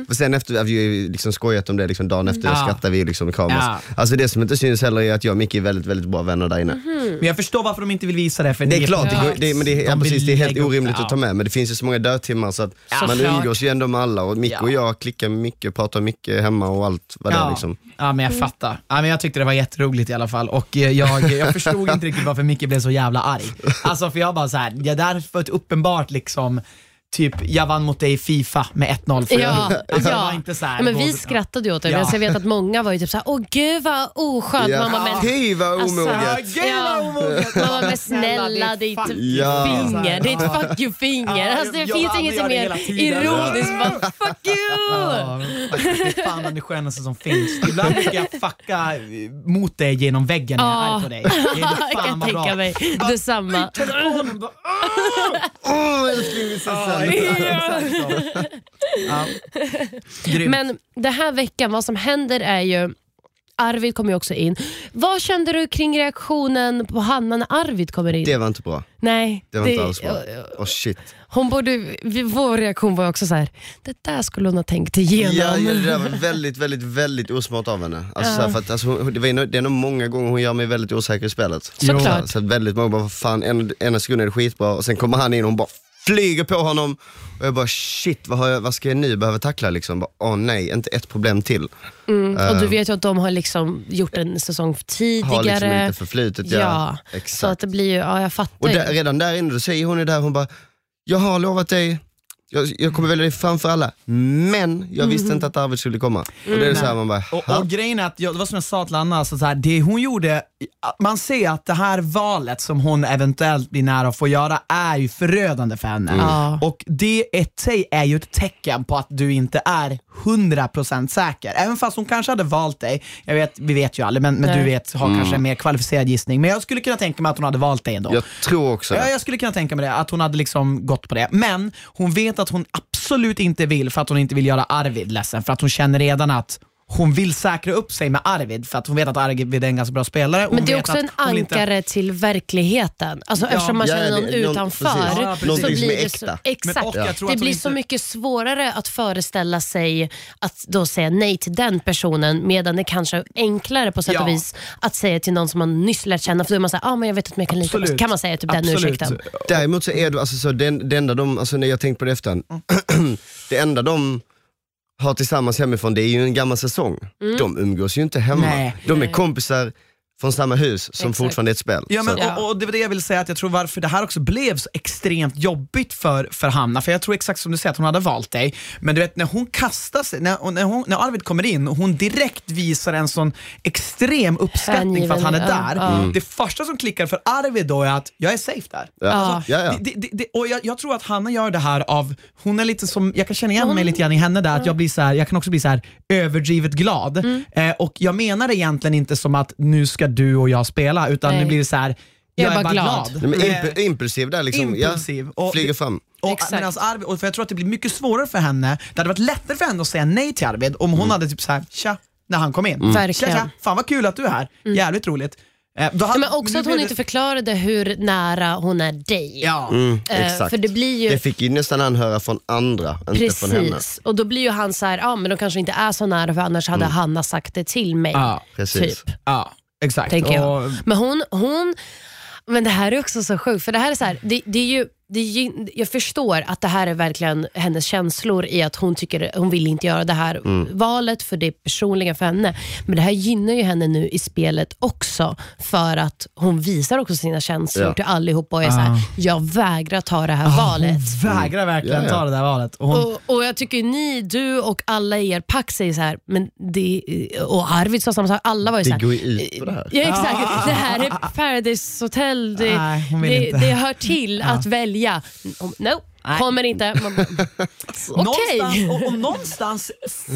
För sen efter, vi har ju liksom skojat om det liksom dagen efter, Ja. skrattar vi liksom i kameras. Ja. Alltså det som inte syns heller är att jag och Micke är väldigt, väldigt bra vänner där inne. Men jag förstår varför de inte vill visa det. För Det är klart, det, Ja. det, men det, är- De precis, det är helt upp- orimligt att ta med, men det finns ju så många dödtimmar så att man Såklart. umgås ju ändå med alla och Micke Ja. och jag klickar mycket, pratar mycket hemma och allt vad det är liksom. Ja men jag fattar. Ja, men jag tyckte det var jätteroligt i alla fall och eh, jag, jag förstod inte riktigt varför Micke blev så jävla arg. Alltså för jag bara så här, ja, där var ett uppenbart liksom typ jag vann mot dig i Fifa med 1-0. för Ja, Alltså, ja. inte så här, Ja, men vi skrattade ju åt det, Ja. men jag vet att många var ju typ såhär, åh gud vad oskönt. Ja. Man bara, men, Fy vad Alltså, omoget. Ja, vad bara, men Snälla, ditt fuck Ja. finger, ditt fuck you-finger. Ja, alltså, det jag- finns inget som tiden. ironiskt. Bara, fuck you! Ja, faktiskt, det är fan bland det skönaste som finns. Ibland brukar jag fucka mot dig genom väggen när jag är arg på dig. Det är Jag fan kan vad bra. tänka mig detsamma. Telefonen bara, Åh älskling vi ses Ja. Ja. Men den här veckan, vad som händer är ju Arvid kommer ju också in. Vad kände du kring reaktionen på Hanna när Arvid kommer in? Det var inte bra. Nej, Det var inte alls bra. Åh shit. Hon borde, vår reaktion var också så här. det där skulle hon ha tänkt igenom. Ja, ja, det där var väldigt, väldigt, väldigt osmart av henne. Alltså, så här, för att, alltså, hon- det, var, det är nog många gånger hon gör mig väldigt osäker i spelet. Såklart. Så, så väldigt många bara, fan, en, ena sekunden är det skitbra och sen kommer han in och hon bara flyger på honom. Och jag bara shit, vad, har jag, vad ska jag nu behöva tackla liksom? Bara, Åh nej, inte ett problem till. Mm, och du vet ju att de har liksom gjort en säsong tidigare. Har liksom inte förflutet. Ja, Ja, exakt. Så att det blir ju, ja jag fattar Och där, redan där inne, då säger hon ju där, hon bara, jag har lovat dig, jag, jag kommer välja dig framför alla, men jag visste inte att Arvid skulle komma. Och det är så här, man bara, Och, och grejen är att, jag, det var som jag sa till Anna, alltså så här, det hon gjorde, man ser att det här valet som hon eventuellt blir nära att få göra är ju förödande för henne. Ja. Och det i sig är ju ett tecken på att du inte är 100% säker. Även fast hon kanske hade valt dig, jag vet, vi vet ju aldrig, men, men du vet, har kanske en mer kvalificerad gissning. Men jag skulle kunna tänka mig att hon hade valt dig ändå. jag tror också Ja, jag skulle kunna tänka mig det, att hon hade liksom gått på det. Men hon vet att hon absolut inte vill för att hon inte vill göra Arvid ledsen, för att hon känner redan att hon vill säkra upp sig med Arvid för att hon vet att Arvid är en ganska bra spelare. och Men hon det är också en hon inte- ankare till verkligheten. Alltså, eftersom man Ja, känner någon det- någon- utanför precis. Ja, så precis. blir Någonting som är det äkta. så, exakt. Men det hon blir inte- så mycket svårare att föreställa sig att då säga nej till den personen medan det kanske är enklare på sätt Ja. och vis att säga till någon som man nyss lärt känna för då är man såhär, ah, men jag vet att jag kan lita på. Kan man säga typ den Absolut. ursäkten? Däremot så är det, alltså, så den, det enda de, alltså, när jag tänkt på det efter, det enda de har tillsammans hemifrån det är ju en gammal säsong. De umgås ju inte hemma. Nej. De är kompisar från samma hus som Exakt. fortfarande är ett spel. Ja, men, Ja. och, och det var det jag ville säga, att jag tror varför det här också blev så extremt jobbigt för, för Hanna, för jag tror exakt som du säger att hon hade valt dig, men du vet när hon kastar sig, när, när, hon, när Arvid kommer in och hon direkt visar en sån extrem uppskattning för att han är Hängiven, där. ja. Ja. Det första som klickar för Arvid då är att jag är safe där. Ja. Alltså, Ja, ja. Det, det, det, och jag, jag tror att Hanna gör det här av, hon är lite som, jag kan känna igen Hon- mig lite grann i henne där, att jag blir så här, jag kan också bli så här överdrivet glad. Mm. Eh, och jag menar det egentligen inte som att nu ska du och jag spela, utan Nej. nu blir det så här, jag, är bara glad. Nej, men Eh, imp- impulsiv där liksom, impulsiv. Och flyger det- fram. och Exakt. medans Arvid, och för jag tror att det blir mycket svårare för henne, det hade varit lättare för henne att säga nej till Arvid om hon hade typ såhär, tja, när han kom in. Mm. Verkligen. Tja, tja, fan vad kul att du är här, jävligt roligt. Eh, då hade- Men också att hon inte det- förklarade hur nära hon är dig. Ja. Mm, Eh, exakt. för det blir ju... Det fick ju nästan han höra från andra, inte från henne. Precis, och då blir ju han så här, ja men de kanske inte är så nära för annars hade Hanna sagt det till mig. Ja, Precis. Typ, ja, exakt. tänker jag. Och, Men hon, hon, men det här är också så sjukt, för det här är så här, det, det är ju det jag förstår att det här är verkligen hennes känslor i att hon tycker hon vill inte göra det här Mm. valet för det är personliga för henne. Men det här gynnar ju henne nu i spelet också för att hon visar också sina känslor Ja. till allihopa och är så här, jag vägrar ta det här Ah, valet. hon vägrar verkligen ja. ta det där valet. Och hon, Och, och jag tycker ni, du och alla i er pack säger så här, men det, och Arvid sa samma sak, alla var ju så Det här, går ju ut på det här. Ja exakt, det här är Paradise Hotel, det, det, det hör till att välja. Om- No, Nej. kommer inte. Man. Någonstans, och, och någonstans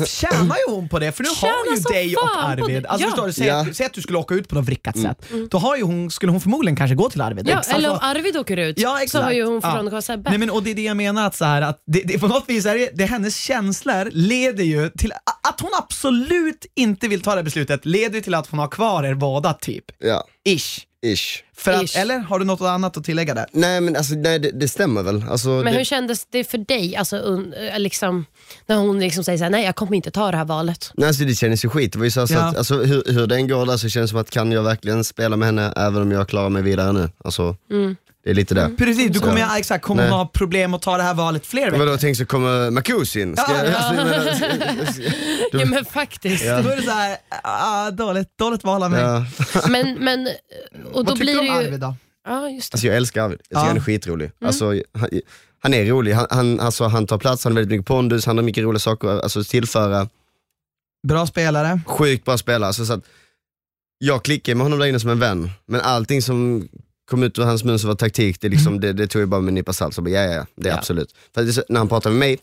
tjänar ju hon på det, för nu har Tjänar hon ju dig och Arvid. Alltså, Ja. förstår du, säg, Ja. säg att du skulle åka ut på något vrickat sätt. Då har ju hon, skulle hon förmodligen kanske gå till Arvid. Ja, Alltså, eller om Arvid åker ut Ja, så exakt. har ju hon Ja. från Sebbe. Nej, men, och det är det jag menar, att, så här, att det, det, på något vis är det, det hennes känslor leder ju till att hon absolut inte vill ta det beslutet, leder till att hon har kvar er båda typ. Ja, Ish. Ish. För att, Ish. eller har du något annat att tillägga där? Nej men alltså, nej, det, det stämmer väl. Alltså, Men det, hur kändes det för dig, alltså, un, eh, liksom, när hon liksom säger så här, nej jag kommer inte ta det här valet. nej, alltså, det kändes ju skit. Det var ju så, så Ja. att, alltså, hur, hur den går där så känns det som att kan jag verkligen spela med henne även om jag klarar mig vidare nu? Alltså, Mm. Det är lite det. Precis, du kommer, Ja. ja, exakt, kommer hon ha problem att ta det här valet fler veckor? Vadå, tänk så kommer Marcus in? Ska jag, Ja, alltså, jag menar, Du- Ja men faktiskt. Ja. Då är det såhär, ah, dåligt, dåligt val av mig. ja. Men, men, och då Vad tycker blir du det om ju... Arvid då? Ja, just det. Alltså jag älskar Arvid, jag tycker Ja. han är skitrolig. Alltså, han, han är rolig, han, han, alltså, han tar plats, han har väldigt mycket pondus, han har mycket roliga saker alltså, att tillföra. Bra spelare. Sjukt bra spelare. Alltså, så att jag klickade med honom där inne som en vän, men allting som kom ut ur hans mun som var taktik, det, liksom, det, det tog jag bara med en nypa salt. Så bara, ja, ja, det är Ja. absolut. För det, är så- när han pratar med mig,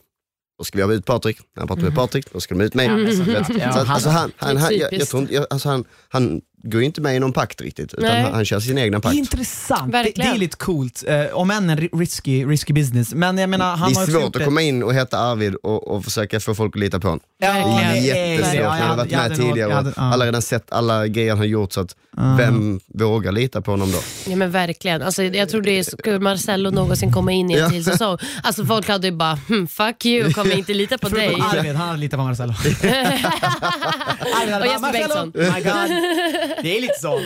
då ska vi ha ut Patrik. När han pratar med Patrik, då ska de ut mig. så- Vet, ja, så alltså, han, han, han, jag, jag tror jag, alltså, han, han går ju inte med i någon pakt riktigt, utan Nej. han, han kör sin egna pakt. Intressant. Det, det Verkligen. är lite coolt, eh, om än en ri- risky, risky business. Men jag menar, han det har är också svårt gjort att komma in och heta Arvid och, och försöka få folk att lita på honom. Ja, Det är jättesvårt, Ja, jag jag har varit med tidigare jag och alla redan sett alla grejer han har gjort, så att vem vågar lita på honom då? Ja men verkligen. Alltså, jag tror det är, skulle Marcello någonsin komma in i en Ja. till säsong, alltså folk hade ju bara hmm, fuck you, kommer inte lita på dig. Förutom Arvid, han hade litat på Marcello. Arvid hade Och bara, Jesper "Marcello, Bengtsson." My God. Det är lite så.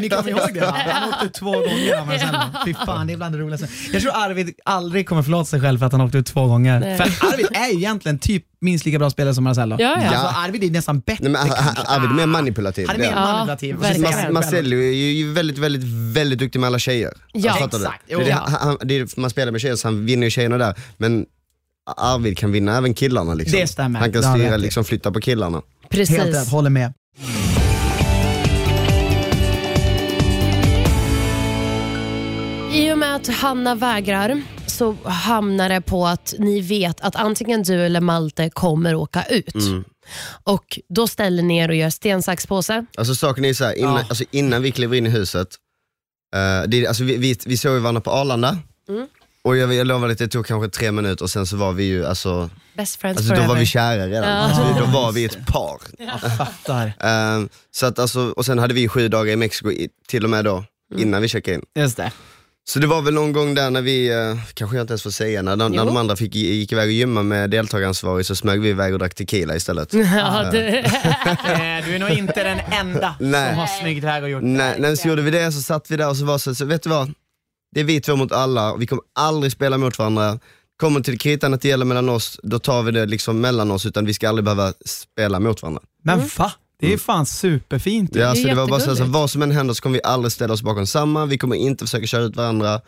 Ni kommer ihåg det va? Han åkte ut två gånger av Marcello. Fy fan, det är bland det roligaste. Jag tror Arvid aldrig kommer förlåta sig själv för att han åkte ut två gånger. Nej. För Arvid är ju egentligen typ minst lika bra spelare som Marcello. Ja, ja. Alltså, Arvid är nästan bättre Nej, men, han- han- kanske. Arvid är mer manipulativ. Han är mer han. Ja, manipulativ. Precis. Mas- Marcello är ju väldigt, väldigt, väldigt duktig med alla tjejer. Ja. Fattar Exakt. det. Jo, det, ja. han, det är, man spelar med tjejer så han vinner ju tjejerna där, men Arvid kan vinna även killarna. Liksom. Det stämmer. Han kan styra, liksom, flytta på killarna. Helt rätt, Precis. håller med. Att Hanna vägrar så hamnar det på att ni vet att antingen du eller Malte kommer åka ut. Mm. Och Då ställer ni er och gör sten, sax, påse. Alltså saken är så här, innan, Ja. alltså, innan vi kliver in i huset, eh, det, alltså, vi, vi, vi såg ju varandra på Arlanda, Mm. och jag, jag lovar att det tog kanske tre minuter och sen så var vi ju, alltså, Best friends alltså då forever. var vi kära redan. Ja. Alltså, då var vi ett par. Fattar. Eh, så att, alltså, och sen hade vi sju dagar i Mexiko, i, till och med då, innan vi checkade in. Just det. Så det var väl någon gång där när vi, eh, kanske jag inte ens får säga, när, de- när de andra fick, gick iväg och gymma med deltagaransvarig så smög vi iväg och drack tequila istället. Ja, det, Eh, Du är nog inte den enda Nej. som har smugit iväg och gjort Nej, det. nej, så gjorde vi det, så satt vi där och så var så, så vet du vad? Det är vi två mot alla, och vi kommer aldrig spela mot varandra. Kommer till kritan att det gäller mellan oss, då tar vi det liksom mellan oss, utan vi ska aldrig behöva spela mot varandra. Men va? Det är fan superfint. Ja, Det är så det var bara så, så jättegulligt. vad som än händer så kommer vi aldrig ställa oss bakom samma, vi kommer inte försöka köra ut varandra.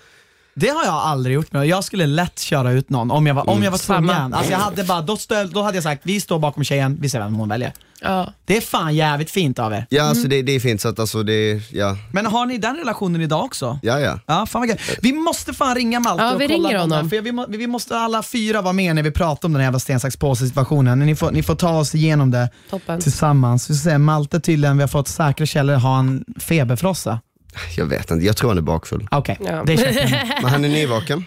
Det har jag aldrig gjort. Men jag skulle lätt köra ut någon om jag var, om jag var Samma. tvungen. Alltså jag hade bara, då, stö, då hade jag sagt, vi står bakom tjejen, vi ser vem hon väljer. ja. Det är fan jävligt fint av er. Ja, alltså det, det är fint, så att alltså det, ja, Men har ni den relationen idag också? ja, ja. Ja, fan vad. Vi måste fan ringa Malte Ja, och vi kolla ringer honom. För vi, må, vi måste alla fyra vara med när vi pratar om den här jävla sten, sax, påse situationen. Ni får, ni får ta oss igenom det Toppen. tillsammans. Vi ska se, Malte tydligen, vi har fått säkra källor, har en feberfrossa. Jag vet inte, jag tror han är bakfull. Okej, Ja. det köper jag. Men han är nyvaken.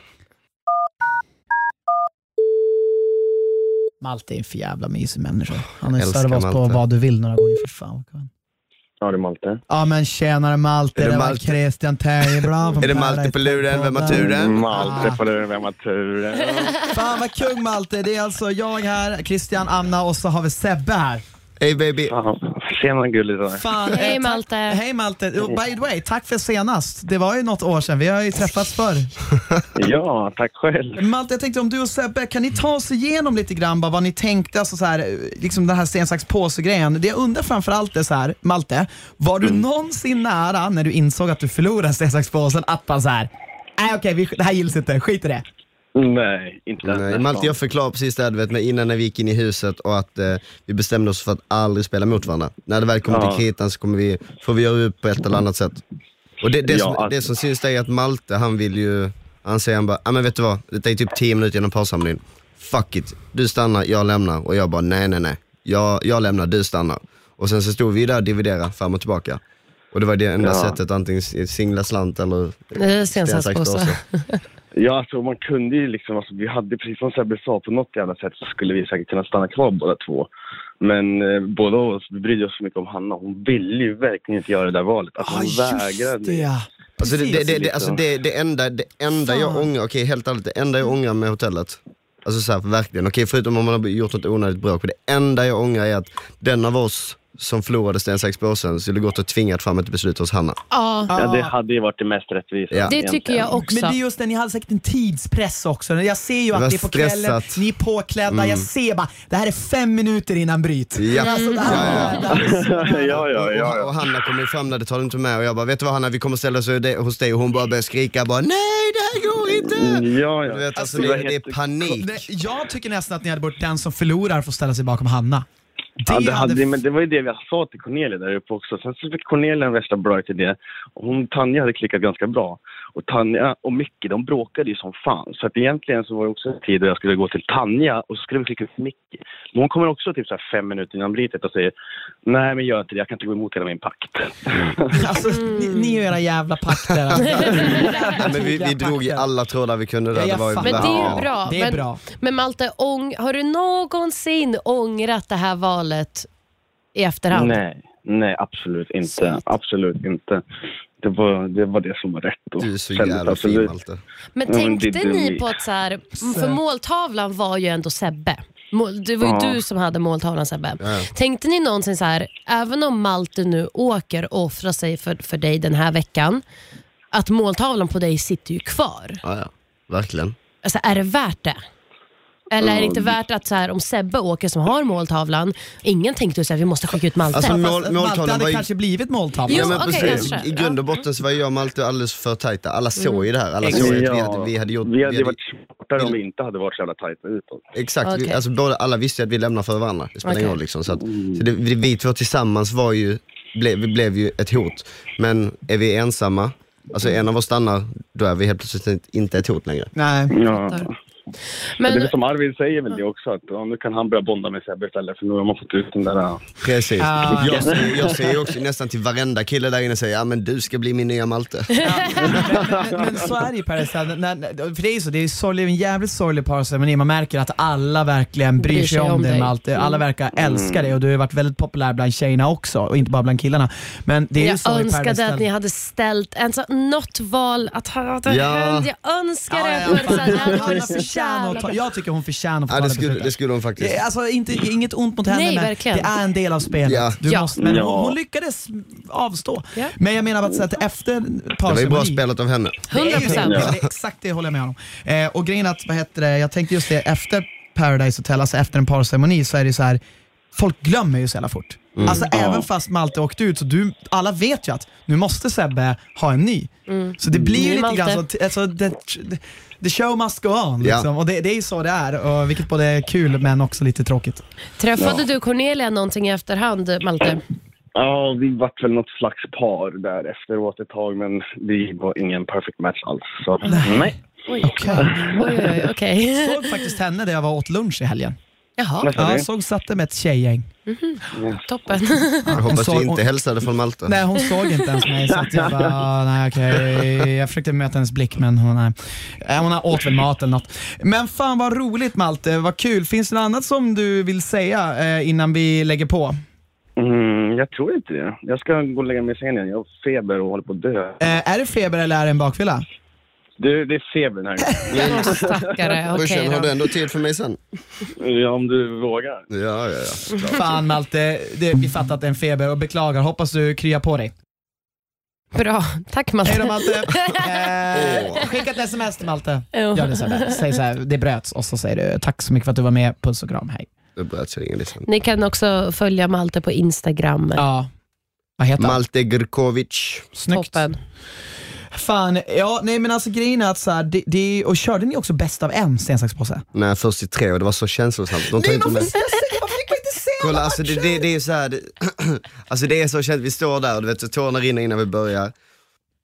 Malte är en för jävla mysig människa. Han har Älskar servat oss på Malte. vad du vill några gånger. För fan. vad. Ja, det är Malte. Ja men tjenare Malte, Är det det var Malte? Christian Terjeblad från Är det Malte Paradise på luren? Vem har turen? Malte på luren, vem har turen? Fan vad kung Malte, det är alltså jag här, Christian, Anna och så har vi Sebbe här. Hey baby. Fan, Tjena gulligt. Fan, Hej, tack- Malte. Hej Malte. Oh, By the way, tack för senast. Det var ju något år sedan, vi har ju träffats förr. Ja, tack själv. Malte, jag tänkte om du och Sebbe, kan ni ta oss igenom lite grann bara vad ni tänkte, alltså så här, liksom den här sten, sax, påse-grejen. Det jag undrar framförallt är så här, Malte, var du någonsin nära när du insåg att du förlorade sten, sax, påsen att bara så här, nej okej, vi- det här gills inte, skit i det. Nej, inte Nej, nästan. Malte, jag förklarade precis det här, du vet, med innan när vi gick in i huset och att eh, vi bestämde oss för att aldrig spela mot varandra. När det väl kommer Ja. till kritan så kommer vi, får vi göra upp på ett eller annat sätt. Och det, det, Ja, som, alltså- det som syns det är att Malte, han vill ju, han säger han bara, ah, men vet du vad, det är typ 10 minuter genom parsamlingen. Fuck it, du stannar, jag lämnar. Och jag bara, nej nej nej, jag, jag lämnar, du stannar. Och sen så stod vi där och dividerade fram och tillbaka. Och det var det enda Ja. sättet, antingen singla slant eller sten, sax, påse. Ja, alltså man kunde ju liksom, alltså, vi hade precis som Sebbe sa, på något jävla sätt så skulle vi säkert kunna stanna kvar båda två. Men eh, båda oss, vi brydde oss så mycket om Hanna. Hon ville ju verkligen inte göra det där valet. Alltså, hon vägrade. det ja. Alltså det, det, det, det, alltså det, det enda, det enda jag ångrar, okej helt ärligt, det enda jag ångrar med hotellet, alltså så här, verkligen, okej förutom om man har gjort något onödigt bråk, det enda jag ångrar är att den av oss som förlorade sten, sax, påse skulle gått och tvingat fram ett beslut hos Hanna. Ja, Ja, det hade ju varit det mest rättvisa. Ja. det tycker jag också. Men det är just det, ni hade säkert en tidspress också. Jag ser ju Det att det är på kvällen, stressat. ni är påklädda, jag ser bara, det här är fem minuter innan bryt. Ja. Alltså, det här, Ja, det här är så nära. ja, ja, Och. Hanna kommer ju fram när det tar du inte med och jag bara, vet du vad Hanna, vi kommer ställa oss hos dig och hon bara börjar skrika bara, nej det här går inte! Ja, ja. Du vet, alltså, Det det, det är panik. Nej, Jag tycker nästan att ni hade bort den som förlorar får ställa sig bakom Hanna. Det Ja, det, hade, hade men det var ju det vi sa till Cornelia där uppe också. Sen så fick Cornelia en värsta bra idé. Hon, Tanja hade klickat ganska bra. Och Tanja och Micke, de bråkade ju som fan. Så att egentligen så var det också en tid då jag skulle gå till Tanja och så skulle vi klicka ut Micke. Men hon kommer också typ så här fem minuter innan brytet och säger Nej men gör inte det, jag kan inte gå emot hela min pakt. Alltså, ni, ni och era jävla pakter. Alltså. Men vi, vi drog i alla trådar vi kunde där. Ja, det var ju. Men det är ju bra. Det är men, bra. men Malte, ång, har du någonsin ångrat det här valet i efterhand? Nej, nej absolut inte. Absolut inte. Det var, det var det som var rätt. Och Du är så jävla alltså, fin det- Malte. Men Ja, tänkte det är ni på att så här, för måltavlan var ju ändå Sebbe. Mål- Det var ju Ja. du som hade måltavlan Sebbe. Ja. Tänkte ni någonsin så här, även om Malte nu åker och offrar sig för, för dig den här veckan, att måltavlan på dig sitter ju kvar. Ja, ja. Verkligen. Alltså, är det värt det? Eller är det inte värt att så här, om Sebbe åker som har måltavlan, ingen tänkte här, vi måste skicka ut Malte. Alltså, mål- Fast Malte måltavlan hade var ju- kanske blivit måltavla. Jo, Ja, men okej, precis. kanske. I grund och botten så var jag och Malte alldeles för tajta. Alla såg ju det här. Alla såg ju att vi hade, vi hade gjort... vi hade vi varit smartare om vi inte hade varit så jävla tajta utåt. Exakt, vi, Okej. alltså, både, alla visste ju att vi lämnar för varandra. Det spelar ingen Okej. roll. Liksom, så att, så det, vi, vi två tillsammans var ju, ble, vi blev ju ett hot. Men är vi ensamma, alltså en av oss stannar, då är vi helt plötsligt inte ett hot längre. Nej. Ja. Men, det är som Arvid säger väl det också, att ja, nu kan han börja bonda med Sebbe istället för nu har man fått ut den där... ja. Precis. Ah. Jag, säger, jag säger ju också nästan till varenda kille där inne, säger, ja men du ska bli min nya Malte. men, men, men så är det ju när, för det är ju så, det är sorglig, en jävligt sorglig parceremoni. Man märker att alla verkligen bryr, sig om, dig dig. Malte. Alla verkar älska dig och du har varit väldigt populär bland tjejerna också och inte bara bland killarna. Men det är ju jag i Paradise önskade att ni hade ställt en så, något val att ha det Ja. Jag önskar Ja, det. ja, det förtjänar att ta, jag tycker hon förtjänar att få Ja, det, det skulle, det skulle hon faktiskt. Alltså inte, inget ont mot henne Nej, men verkligen. det är en del av spelet. Ja. Du Ja. måste, men Ja. hon, hon lyckades avstå. Ja. Men jag menar att, att efter Det var ju bra parceremoni spelat av henne. Det är ju 100%. så. Det är exakt det håller jag med om. Eh, och grejen att, vad heter det, jag tänkte just det, efter Paradise Hotel, alltså efter en parceremoni så är det så här folk glömmer ju så jävla fort. Mm. Alltså även fast Malte åkte ut, så du, alla vet ju att nu måste Sebbe ha en ny. Så det blir ju lite Malte. grann så, alltså, the, the show must go on. Ja. Liksom. Och det, det är ju så det är, och, vilket både är kul men också lite tråkigt. Träffade du Cornelia någonting i efterhand, Malte? Ja, vi vart väl något slags par där efteråt ett tag, men vi var ingen perfect match alls. Så nej. Oj, Okej. okej. Jag såg faktiskt henne där jag var åt lunch i helgen. Jaha, Ja, jag såg satte med ett tjejgäng. Toppen. Jag hoppas du inte hälsade från Malte. Nej hon såg inte ens mig så att jag bara, nej okej. Jag försökte möta hennes blick men hon, nej. Eh, hon har åt väl mat eller något. Men fan vad roligt Malte, vad kul. Finns det något annat som du vill säga eh, innan vi lägger på? Mm, jag tror inte det. Jag ska gå och lägga mig i sängen igen. Jag har feber och håller på att dö. Eh, är det feber eller är det en bakfylla? Det, det är febern här. Åh, stackare. Okej Brorsan, har du då. ändå tid för mig sen? ja, om du vågar. Ja, ja, ja. Fan Malte, det, vi fattar att det är en feber och beklagar. Hoppas du kryar på dig. Bra, tack Malte. Hej då Malte. Eh, skicka ett sms till Malte. Jo. Gör det så här. Säg så här, det bröts och så säger du tack så mycket för att du var med. Puss och kram, hej. Det bröt sig ingen liksom. Ni kan också följa Malte på Instagram. Ja. Vad heter han? Malte Grkovic. Snyggt. Toppen. Fan, ja nej men alltså grejen är att så här, det, det, och körde ni också bäst av en sten, sax, påse? Nej, först i tre och det var så känslosamt. De tar inte med. Kolla, alltså det, det, det är så här, det, alltså det är så känt, vi står där och du vet, så tårarna rinner innan vi börjar.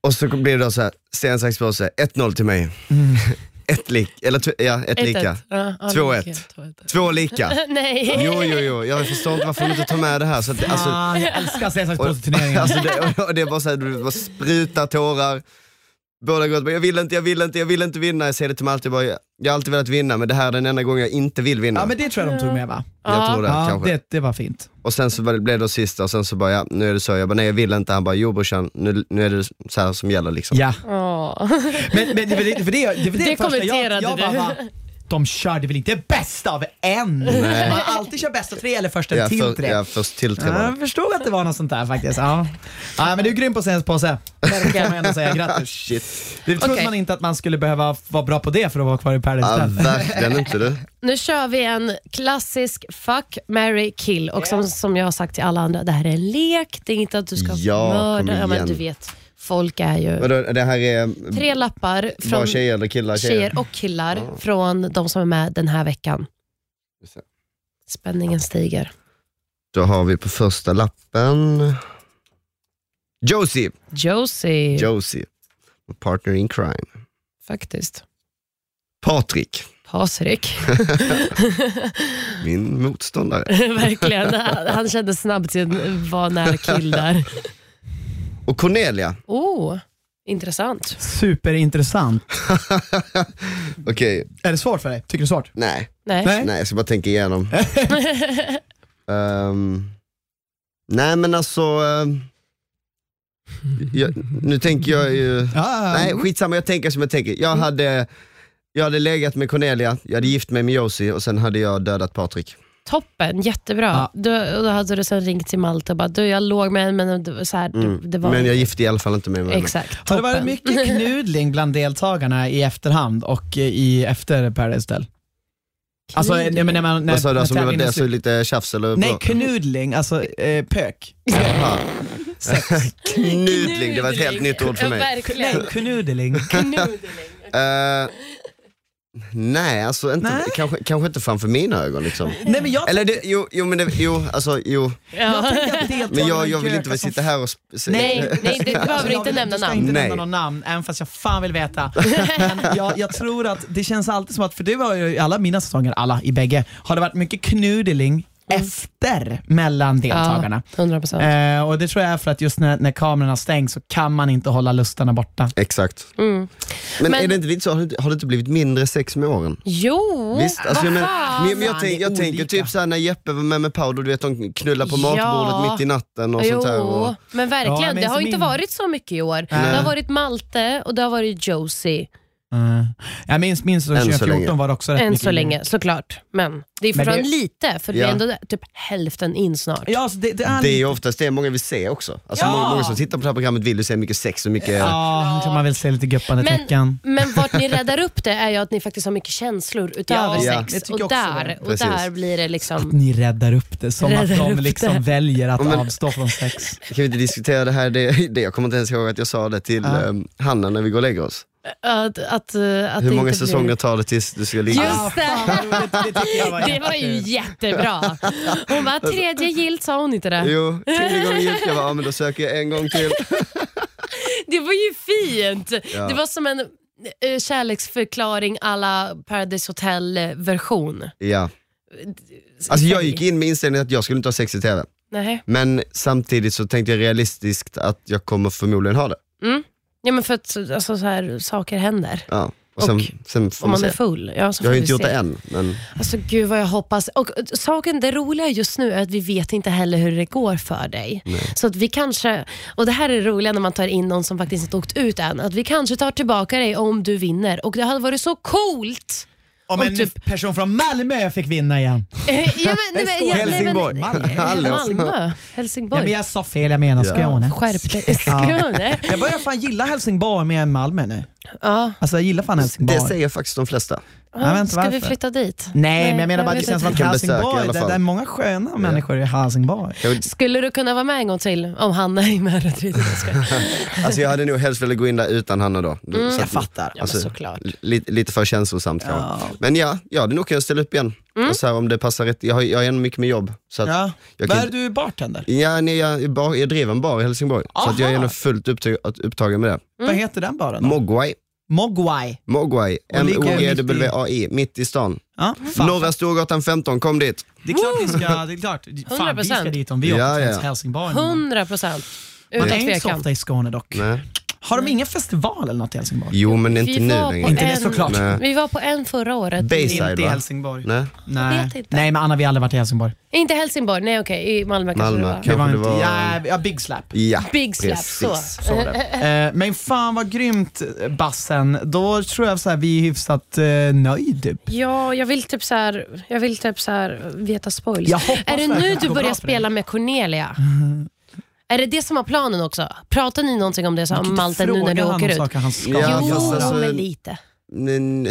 Och så blir det då så här, sten, sax, påse, 1-0 till mig. ett lik, eller ja, ett lika. Ett, Ja, ja, Två, lika. ett. Två, ett. Två lika. Nej. Jo, jo, jo, jag förstår inte varför de inte tar med det här. Så att, alltså, jag älskar sten, sax, och, påse turneringen. alltså det, och det är bara så här, du bara sprutar tårar. Båda går jag vill inte, jag vill inte, jag vill inte vinna. Jag säger det till Malte, jag, bara, jag har alltid velat vinna men det här är den enda gången jag inte vill vinna. Ja men det tror jag de tog med va? jag tror det Ja, kanske. det, det var fint. Och sen så blev det sista och sen så bara, ja nu är det så. Jag bara, nej jag vill inte. Han bara, jo brorsan, nu, nu är det så här som gäller liksom. Ja. Men, men det, var det, för det, det, var det, Det första jag, jag bara, du. De körde väl inte bästa av en? Man alltid kör bästa tre eller första Ja, till för, tre. ja, först till tre Ja, jag förstod att det var något sånt där faktiskt. Ja. Ja, men du är grym på senspåse. Det kan man ändå säga. Grattis. Shit. Det trodde Okej. man inte att man skulle behöva vara bra på det för att vara kvar i Paradise Ja, verkligen inte du. Nu kör vi en klassisk fuck, marry, kill. Och som, som jag har sagt till alla andra, det här är en lek. Det är inte att du ska Ja, mörda. Ja, men du vet, folk är ju... Vadå, det här är Tre lappar bara från tjejer eller killar? tjejer och killar från de som är med den här veckan. Spänningen stiger. Då har vi på första lappen Josie. Josie, Josie. Partner in crime. faktiskt. Patrik, Patrik. min motståndare. Verkligen. Han kände snabbt att vara nära kill där. Och Cornelia. Oh, intressant. Superintressant. Okej, Är det svårt för dig? Tycker du det är svårt? nej. Nej. Nej. Nej, jag ska bara tänka igenom. Ehm, nej men alltså, ehm, jag, nu tänker jag ju, Ja, nej skitsamma jag tänker som jag tänker. Jag hade, jag hade legat med Cornelia, jag hade gift mig med Josie och sen hade jag dödat Patrik. Toppen, jättebra. Ja. Du, och då hade du sen ringt till Malte och bara, du jag låg med en men så här, Mm. det, det var Men jag gifte i alla fall inte mig med henne. Exakt, Har det varit toppen. mycket knudling bland deltagarna i efterhand och i efter Paradise Hotel? Alltså, Knudling? när, när man, när, Vad sa du, alltså, var det så lite tjafs eller? Nej, bra? knudling, alltså eh, pök. Knudling, det var ett helt nytt ord för Ja, mig. verkligen. Nej, knudling. Knudling. Eh, nej, alltså inte, Nej. Kanske, kanske inte framför mina ögon liksom. Nej, men jag, Eller det, jo, jo, men det, jo, alltså, jo. jag Ja. deltagarna Men jag, jag vill inte väl som sitta här och... Nej, nej, det behöver Alltså, du jag inte vill- nämna du ska namn. inte Nej. nämna någon namn, även fast jag fan vill veta. Men jag, jag tror att det känns alltid som att, för det var ju i alla mina säsonger, alla i bägge, har det varit mycket knudling efter mellan deltagarna. Ja, 100 procent. Eh, och Det tror jag är för att just när, när kamerorna stängs så kan man inte hålla lustarna borta. Exakt. Mm. Men, Men- är det inte lite så, har det, inte- har det inte blivit mindre sex med åren? Jo, Visst, alltså, vad men, men, men jag, tänk, det jag tänker typ såhär när Jeppe var med med Paolo, du vet de knullar på Ja. matbordet mitt i natten och sånt här. Jo, Och, men Ja, verkligen. jag det minns har ju inte min- varit så mycket i år. Nej. Det har varit Malte och det har varit Josie. Uh, jag minns, minns så 2014 länge. var det också rätt Än mycket så länge, såklart. Men det är fortfarande det- lite, för det Ja. är ändå typ hälften in snart. Ja, alltså det, det är det är ju oftast det många vill se också. Alltså Ja. många, många som tittar på det här programmet vill ju se mycket sex och mycket... Ja, tror man vill se lite guppande Men- tecken. Men vart ni räddar upp det är ju att ni faktiskt har mycket känslor utöver Ja, sex. Och där, och där blir det liksom... Ni räddar upp det som Räddar att de liksom det. väljer att men- avstå från sex. Kan vi inte diskutera det här? Det, det, jag kommer inte ens ihåg att jag sa det till Ja. um, Hanna när vi går och lägger oss. Att, att, eh, att Hur många säsonger Blir... tar det tills du ska ligga? Just det. Det var Det var ju jättebra. Hon bara, tredje gilt sa hon inte det? Jo, tredje gången gick jag bara, ja, men då söker jag en gång till. Det var ju fint. Ja. Det var som en eh, kärleksförklaring alla Paradise Hotel-version. Ja. Alltså jag gick in med inställningen att jag skulle inte ha sex i TV. Nej. Men samtidigt så tänkte jag realistiskt att jag kommer förmodligen ha det. Mm. Ja, men för att alltså, så här, saker händer. Ja. Och sen, Och sen Om man man är se. full. Ja, så Jag har ju inte gjort se. det än. Men Alltså gud vad jag hoppas. Och saken, det roliga just nu är att vi vet inte heller hur det går för dig. Så att vi kanske, och det här är roliga när man tar in någon som faktiskt inte åkt ut än, att vi kanske tar tillbaka dig om du vinner. Och det hade varit så coolt! Om en typ- person från Malmö fick vinna igen. Eh, ja, men, nej, men, ja, nej, men- Helsingborg. Malmö. Malmö. Ja, Helsingborg. men jag sa fel, jag menar Ja. Skåne. Skärp dig. Skåne. Jag börjar fan gilla Helsingborg mer än Malmö nu. Ja. Alltså jag gillar fan Helsingborg. det säger faktiskt de flesta. Jag vet inte Ska vi varför. flytta dit? Nej, men jag menar bara att det känns som att Kan besöka i Helsingborg, alla det, fall. det är många sköna människor i Helsingborg. Jag, Skulle du kunna vara med en gång till om Hanna är med? Jag jag alltså jag hade nog helst velat gå in där utan Hanna då. Så Jag att- fattar. Ja, men Alltså, såklart. lite, lite för känslosamt kanske. Ja. Men ja, ja, det är nog kan jag ställa upp igen. Och så här, om det passar rätt. Jag har, jag har ändå mycket med jobb. Så att, Ja. jag Vad kan, är du bartender? ja, nej, jag, är bar, jag driver en bar i Helsingborg. Så att jag är Aha. ändå fullt upptag, upptagen med det. Vad heter den baren? då? Mogwai. Mogwai. Mogwai. Och ligger M-O-G-W-A-I. Mitt i stan. Ja, fan. Norra Storgatan 15, kom dit. Det är klart vi ska, det är klart. Fan, vi ska 100%. dit om vi åker Ja, till ja. Helsingborg. 100 procent. Man Utan är inte så tvekan. ofta i Skåne dock. Nej. Har de ingen festival eller något i Helsingborg? Jo, men inte nu längre. Inte det en- såklart. Nej. Vi var på en förra året. Bayside Inte i va? Helsingborg. Nej. Nej. vet inte. Nej, men Anna vi har aldrig varit i Helsingborg. Inte Helsingborg, nej okej. I Malmö kanske Malmö, det var. kanske. Det var det inte, var- ja, ja, Big Slap. Ja, Big slap, precis. så. Så var det. Eh, men fan vad grymt Bassen. Då tror jag så här, vi är hyfsat eh, nöjd. typ. Ja, jag vill typ så här, jag vill typ så här veta spoils. Jag hoppas är det verkligen nu att det du går börjar bra för dig. spela med Cornelia? Är det det som var planen också? Pratar ni någonting om det så, Malte nu när du åker ut? saker han ska Ja, jo, fast alltså- men lite. Men,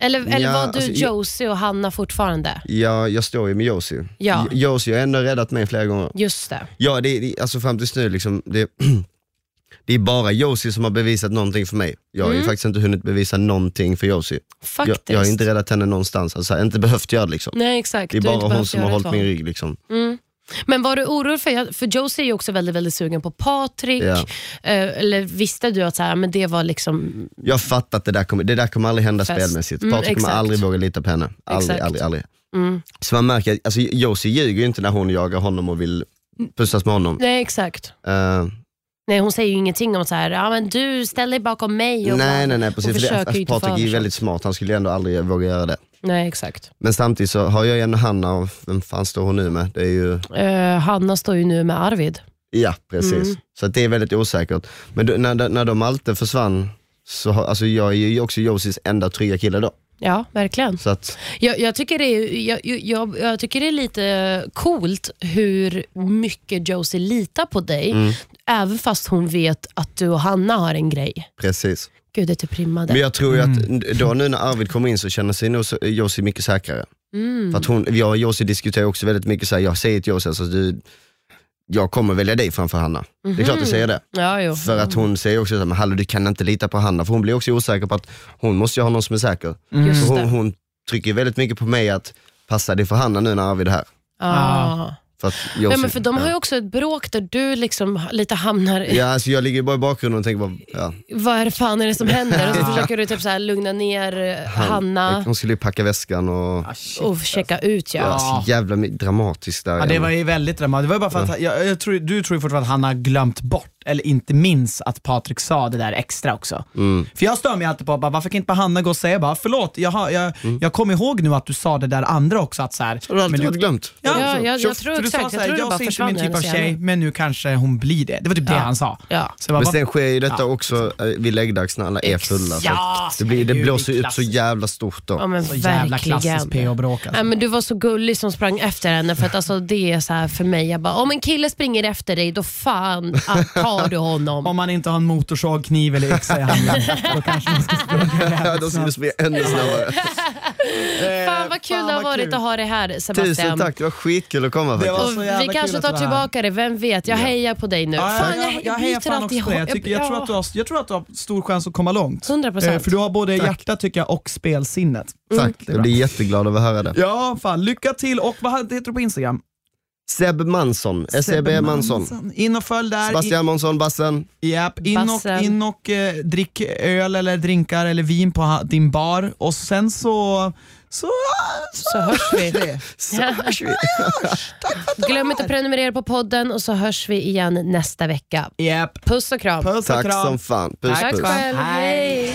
Eller, eller Ja, var du alltså, Josie och Hanna fortfarande? ja, jag står ju med Josie. Ja. Josie har ändå räddat mig flera gånger. Just det. Ja, det, det, alltså fram tills nu, liksom, det, det är bara Josie som har bevisat någonting för mig. Jag har ju faktiskt inte hunnit bevisa någonting för Josie. Jag, Faktiskt. jag har inte räddat henne någonstans, alltså, inte behövt göra det. Liksom. Nej exakt. Det är bara hon som har hållit min rygg. Liksom. Mm. Men var du orolig för, för Josie är ju också väldigt, väldigt sugen på Patrik. Ja. Eh, eller visste du att så här, men det var liksom... Jag har fattat att det där kommer, det där kommer aldrig hända Fest. spelmässigt. Mm, Patrik kommer aldrig våga lita på henne. Aldrig, Exakt. aldrig, aldrig. Mm. Så man märker alltså, Josie ljuger ju inte när hon jagar honom och vill pussas med honom. Nej exakt. Eh, Nej, hon säger ju ingenting om så här, ja, men du ställ dig bakom mig. Och nej, bara- nej, nej, precis. För det, försöker ju inte Patrik är ju väldigt smart, han skulle ju ändå aldrig våga göra det. Nej exakt. Men samtidigt så har jag ju ändå Hanna och vem fan står hon nu med? Det är ju, Eh, Hanna står ju nu med Arvid. ja precis. Mm. Så att det är väldigt osäkert. Men då, när, när de alltid försvann, så har, alltså jag är ju också Josies enda trygga kille då. Ja, verkligen. Så att, Jag, jag, tycker det är, jag, jag, jag tycker det är lite coolt hur mycket Josie litar på dig, Mm. Även fast hon vet att du och Hanna har en grej. precis. Gud, det typ rimmade. Men jag tror ju Mm. att då nu när Arvid kommer in så känner sig nog Josie mycket säkrare. Mm. För att hon, jag och Josie diskuterar också väldigt mycket så här, jag säger till Josie, alltså, du, jag kommer välja dig framför Hanna. Det är klart jag säger det. Ja, jo. För att hon säger också så här, men hallå du kan inte lita på Hanna, för hon blir också osäker på att hon måste ju ha någon som är säker. Det. hon, hon trycker väldigt mycket på mig att passa dig för Hanna nu när Arvid är här. Ah. För, att Josie, Ja, men för de har ju också ett bråk där du liksom lite hamnar i, Ja, alltså jag ligger bara i bakgrunden och tänker bara, ja. vad är det fan är det som händer? Och så försöker du typ så här lugna ner eh, Hanna Hon skulle ju packa väskan och, Ah, shit. och checka ut. Ja. ja. så jävla dramatiskt där. Ja, det var ju väldigt dramatiskt. Det var bara för att, jag, jag tror, du tror ju fortfarande att han har glömt bort, eller inte minns att Patrik sa det där extra också. Mm. För jag stör mig alltid på, bara, varför kan inte bara Hanna gå och säga bara, förlåt, jag, har, jag, jag kom ihåg nu att du sa det där andra också. Att så här, Har du alltid men varit glömt? Ja, så. jag- jag Tjoff, tror för du exakt. sa så Jag tror det jag ser inte min typ av tjej, men nu kanske hon blir det. Det var typ det Ja. han sa. Ja. Så jag bara, Men vad- sen sker ju detta Ja. också eh, vid läggdags när alla är fulla. Så Ja, det, blir, det blåser ju upp så jävla stort då. Ja, men så jävla klassiskt. PH-bråk alltså. Men du var så gullig som sprang efter henne för att alltså, det är så här för mig. Jag bara, om en kille springer efter dig, då fan ah, tar du honom. Om man inte har en motorsåg, kniv eller yxa i handen, då kanske man ska springa de skulle snabbt. springa ännu snabbare. Fan vad kul fan det har vad varit kul. att ha dig här Sebastian. Tusen tack, det var skitkul att komma Det var faktiskt. så Och jävla vi kul kanske att tar du var här. tillbaka det, vem vet? Jag hejar på dig nu. Ja, fan, jag, jag, jag hejar byter fan alltid också på det. Jag, tycker, jag, tror att du har, jag tror att du har stor chans att komma långt. 100%. Eh, För du har både hjärta tycker jag och spelsinnet. Tack, Det är jag blir jätteglad över att höra det. Ja, fan. Lycka till och vad heter du på Instagram? Seb Mansson, SEB Mansson. In och följ där. Sebastian Månsson, Bassen. Japp, in och, in och eh, drick öl eller drinkar eller vin på din bar och sen så... Så, Så hörs vi. Så hörs vi. Glöm inte att prenumerera på podden och så hörs vi igen nästa vecka. Japp. Puss och kram. Puss och Tack kram. som fan. Puss Tack puss. själv. Hej.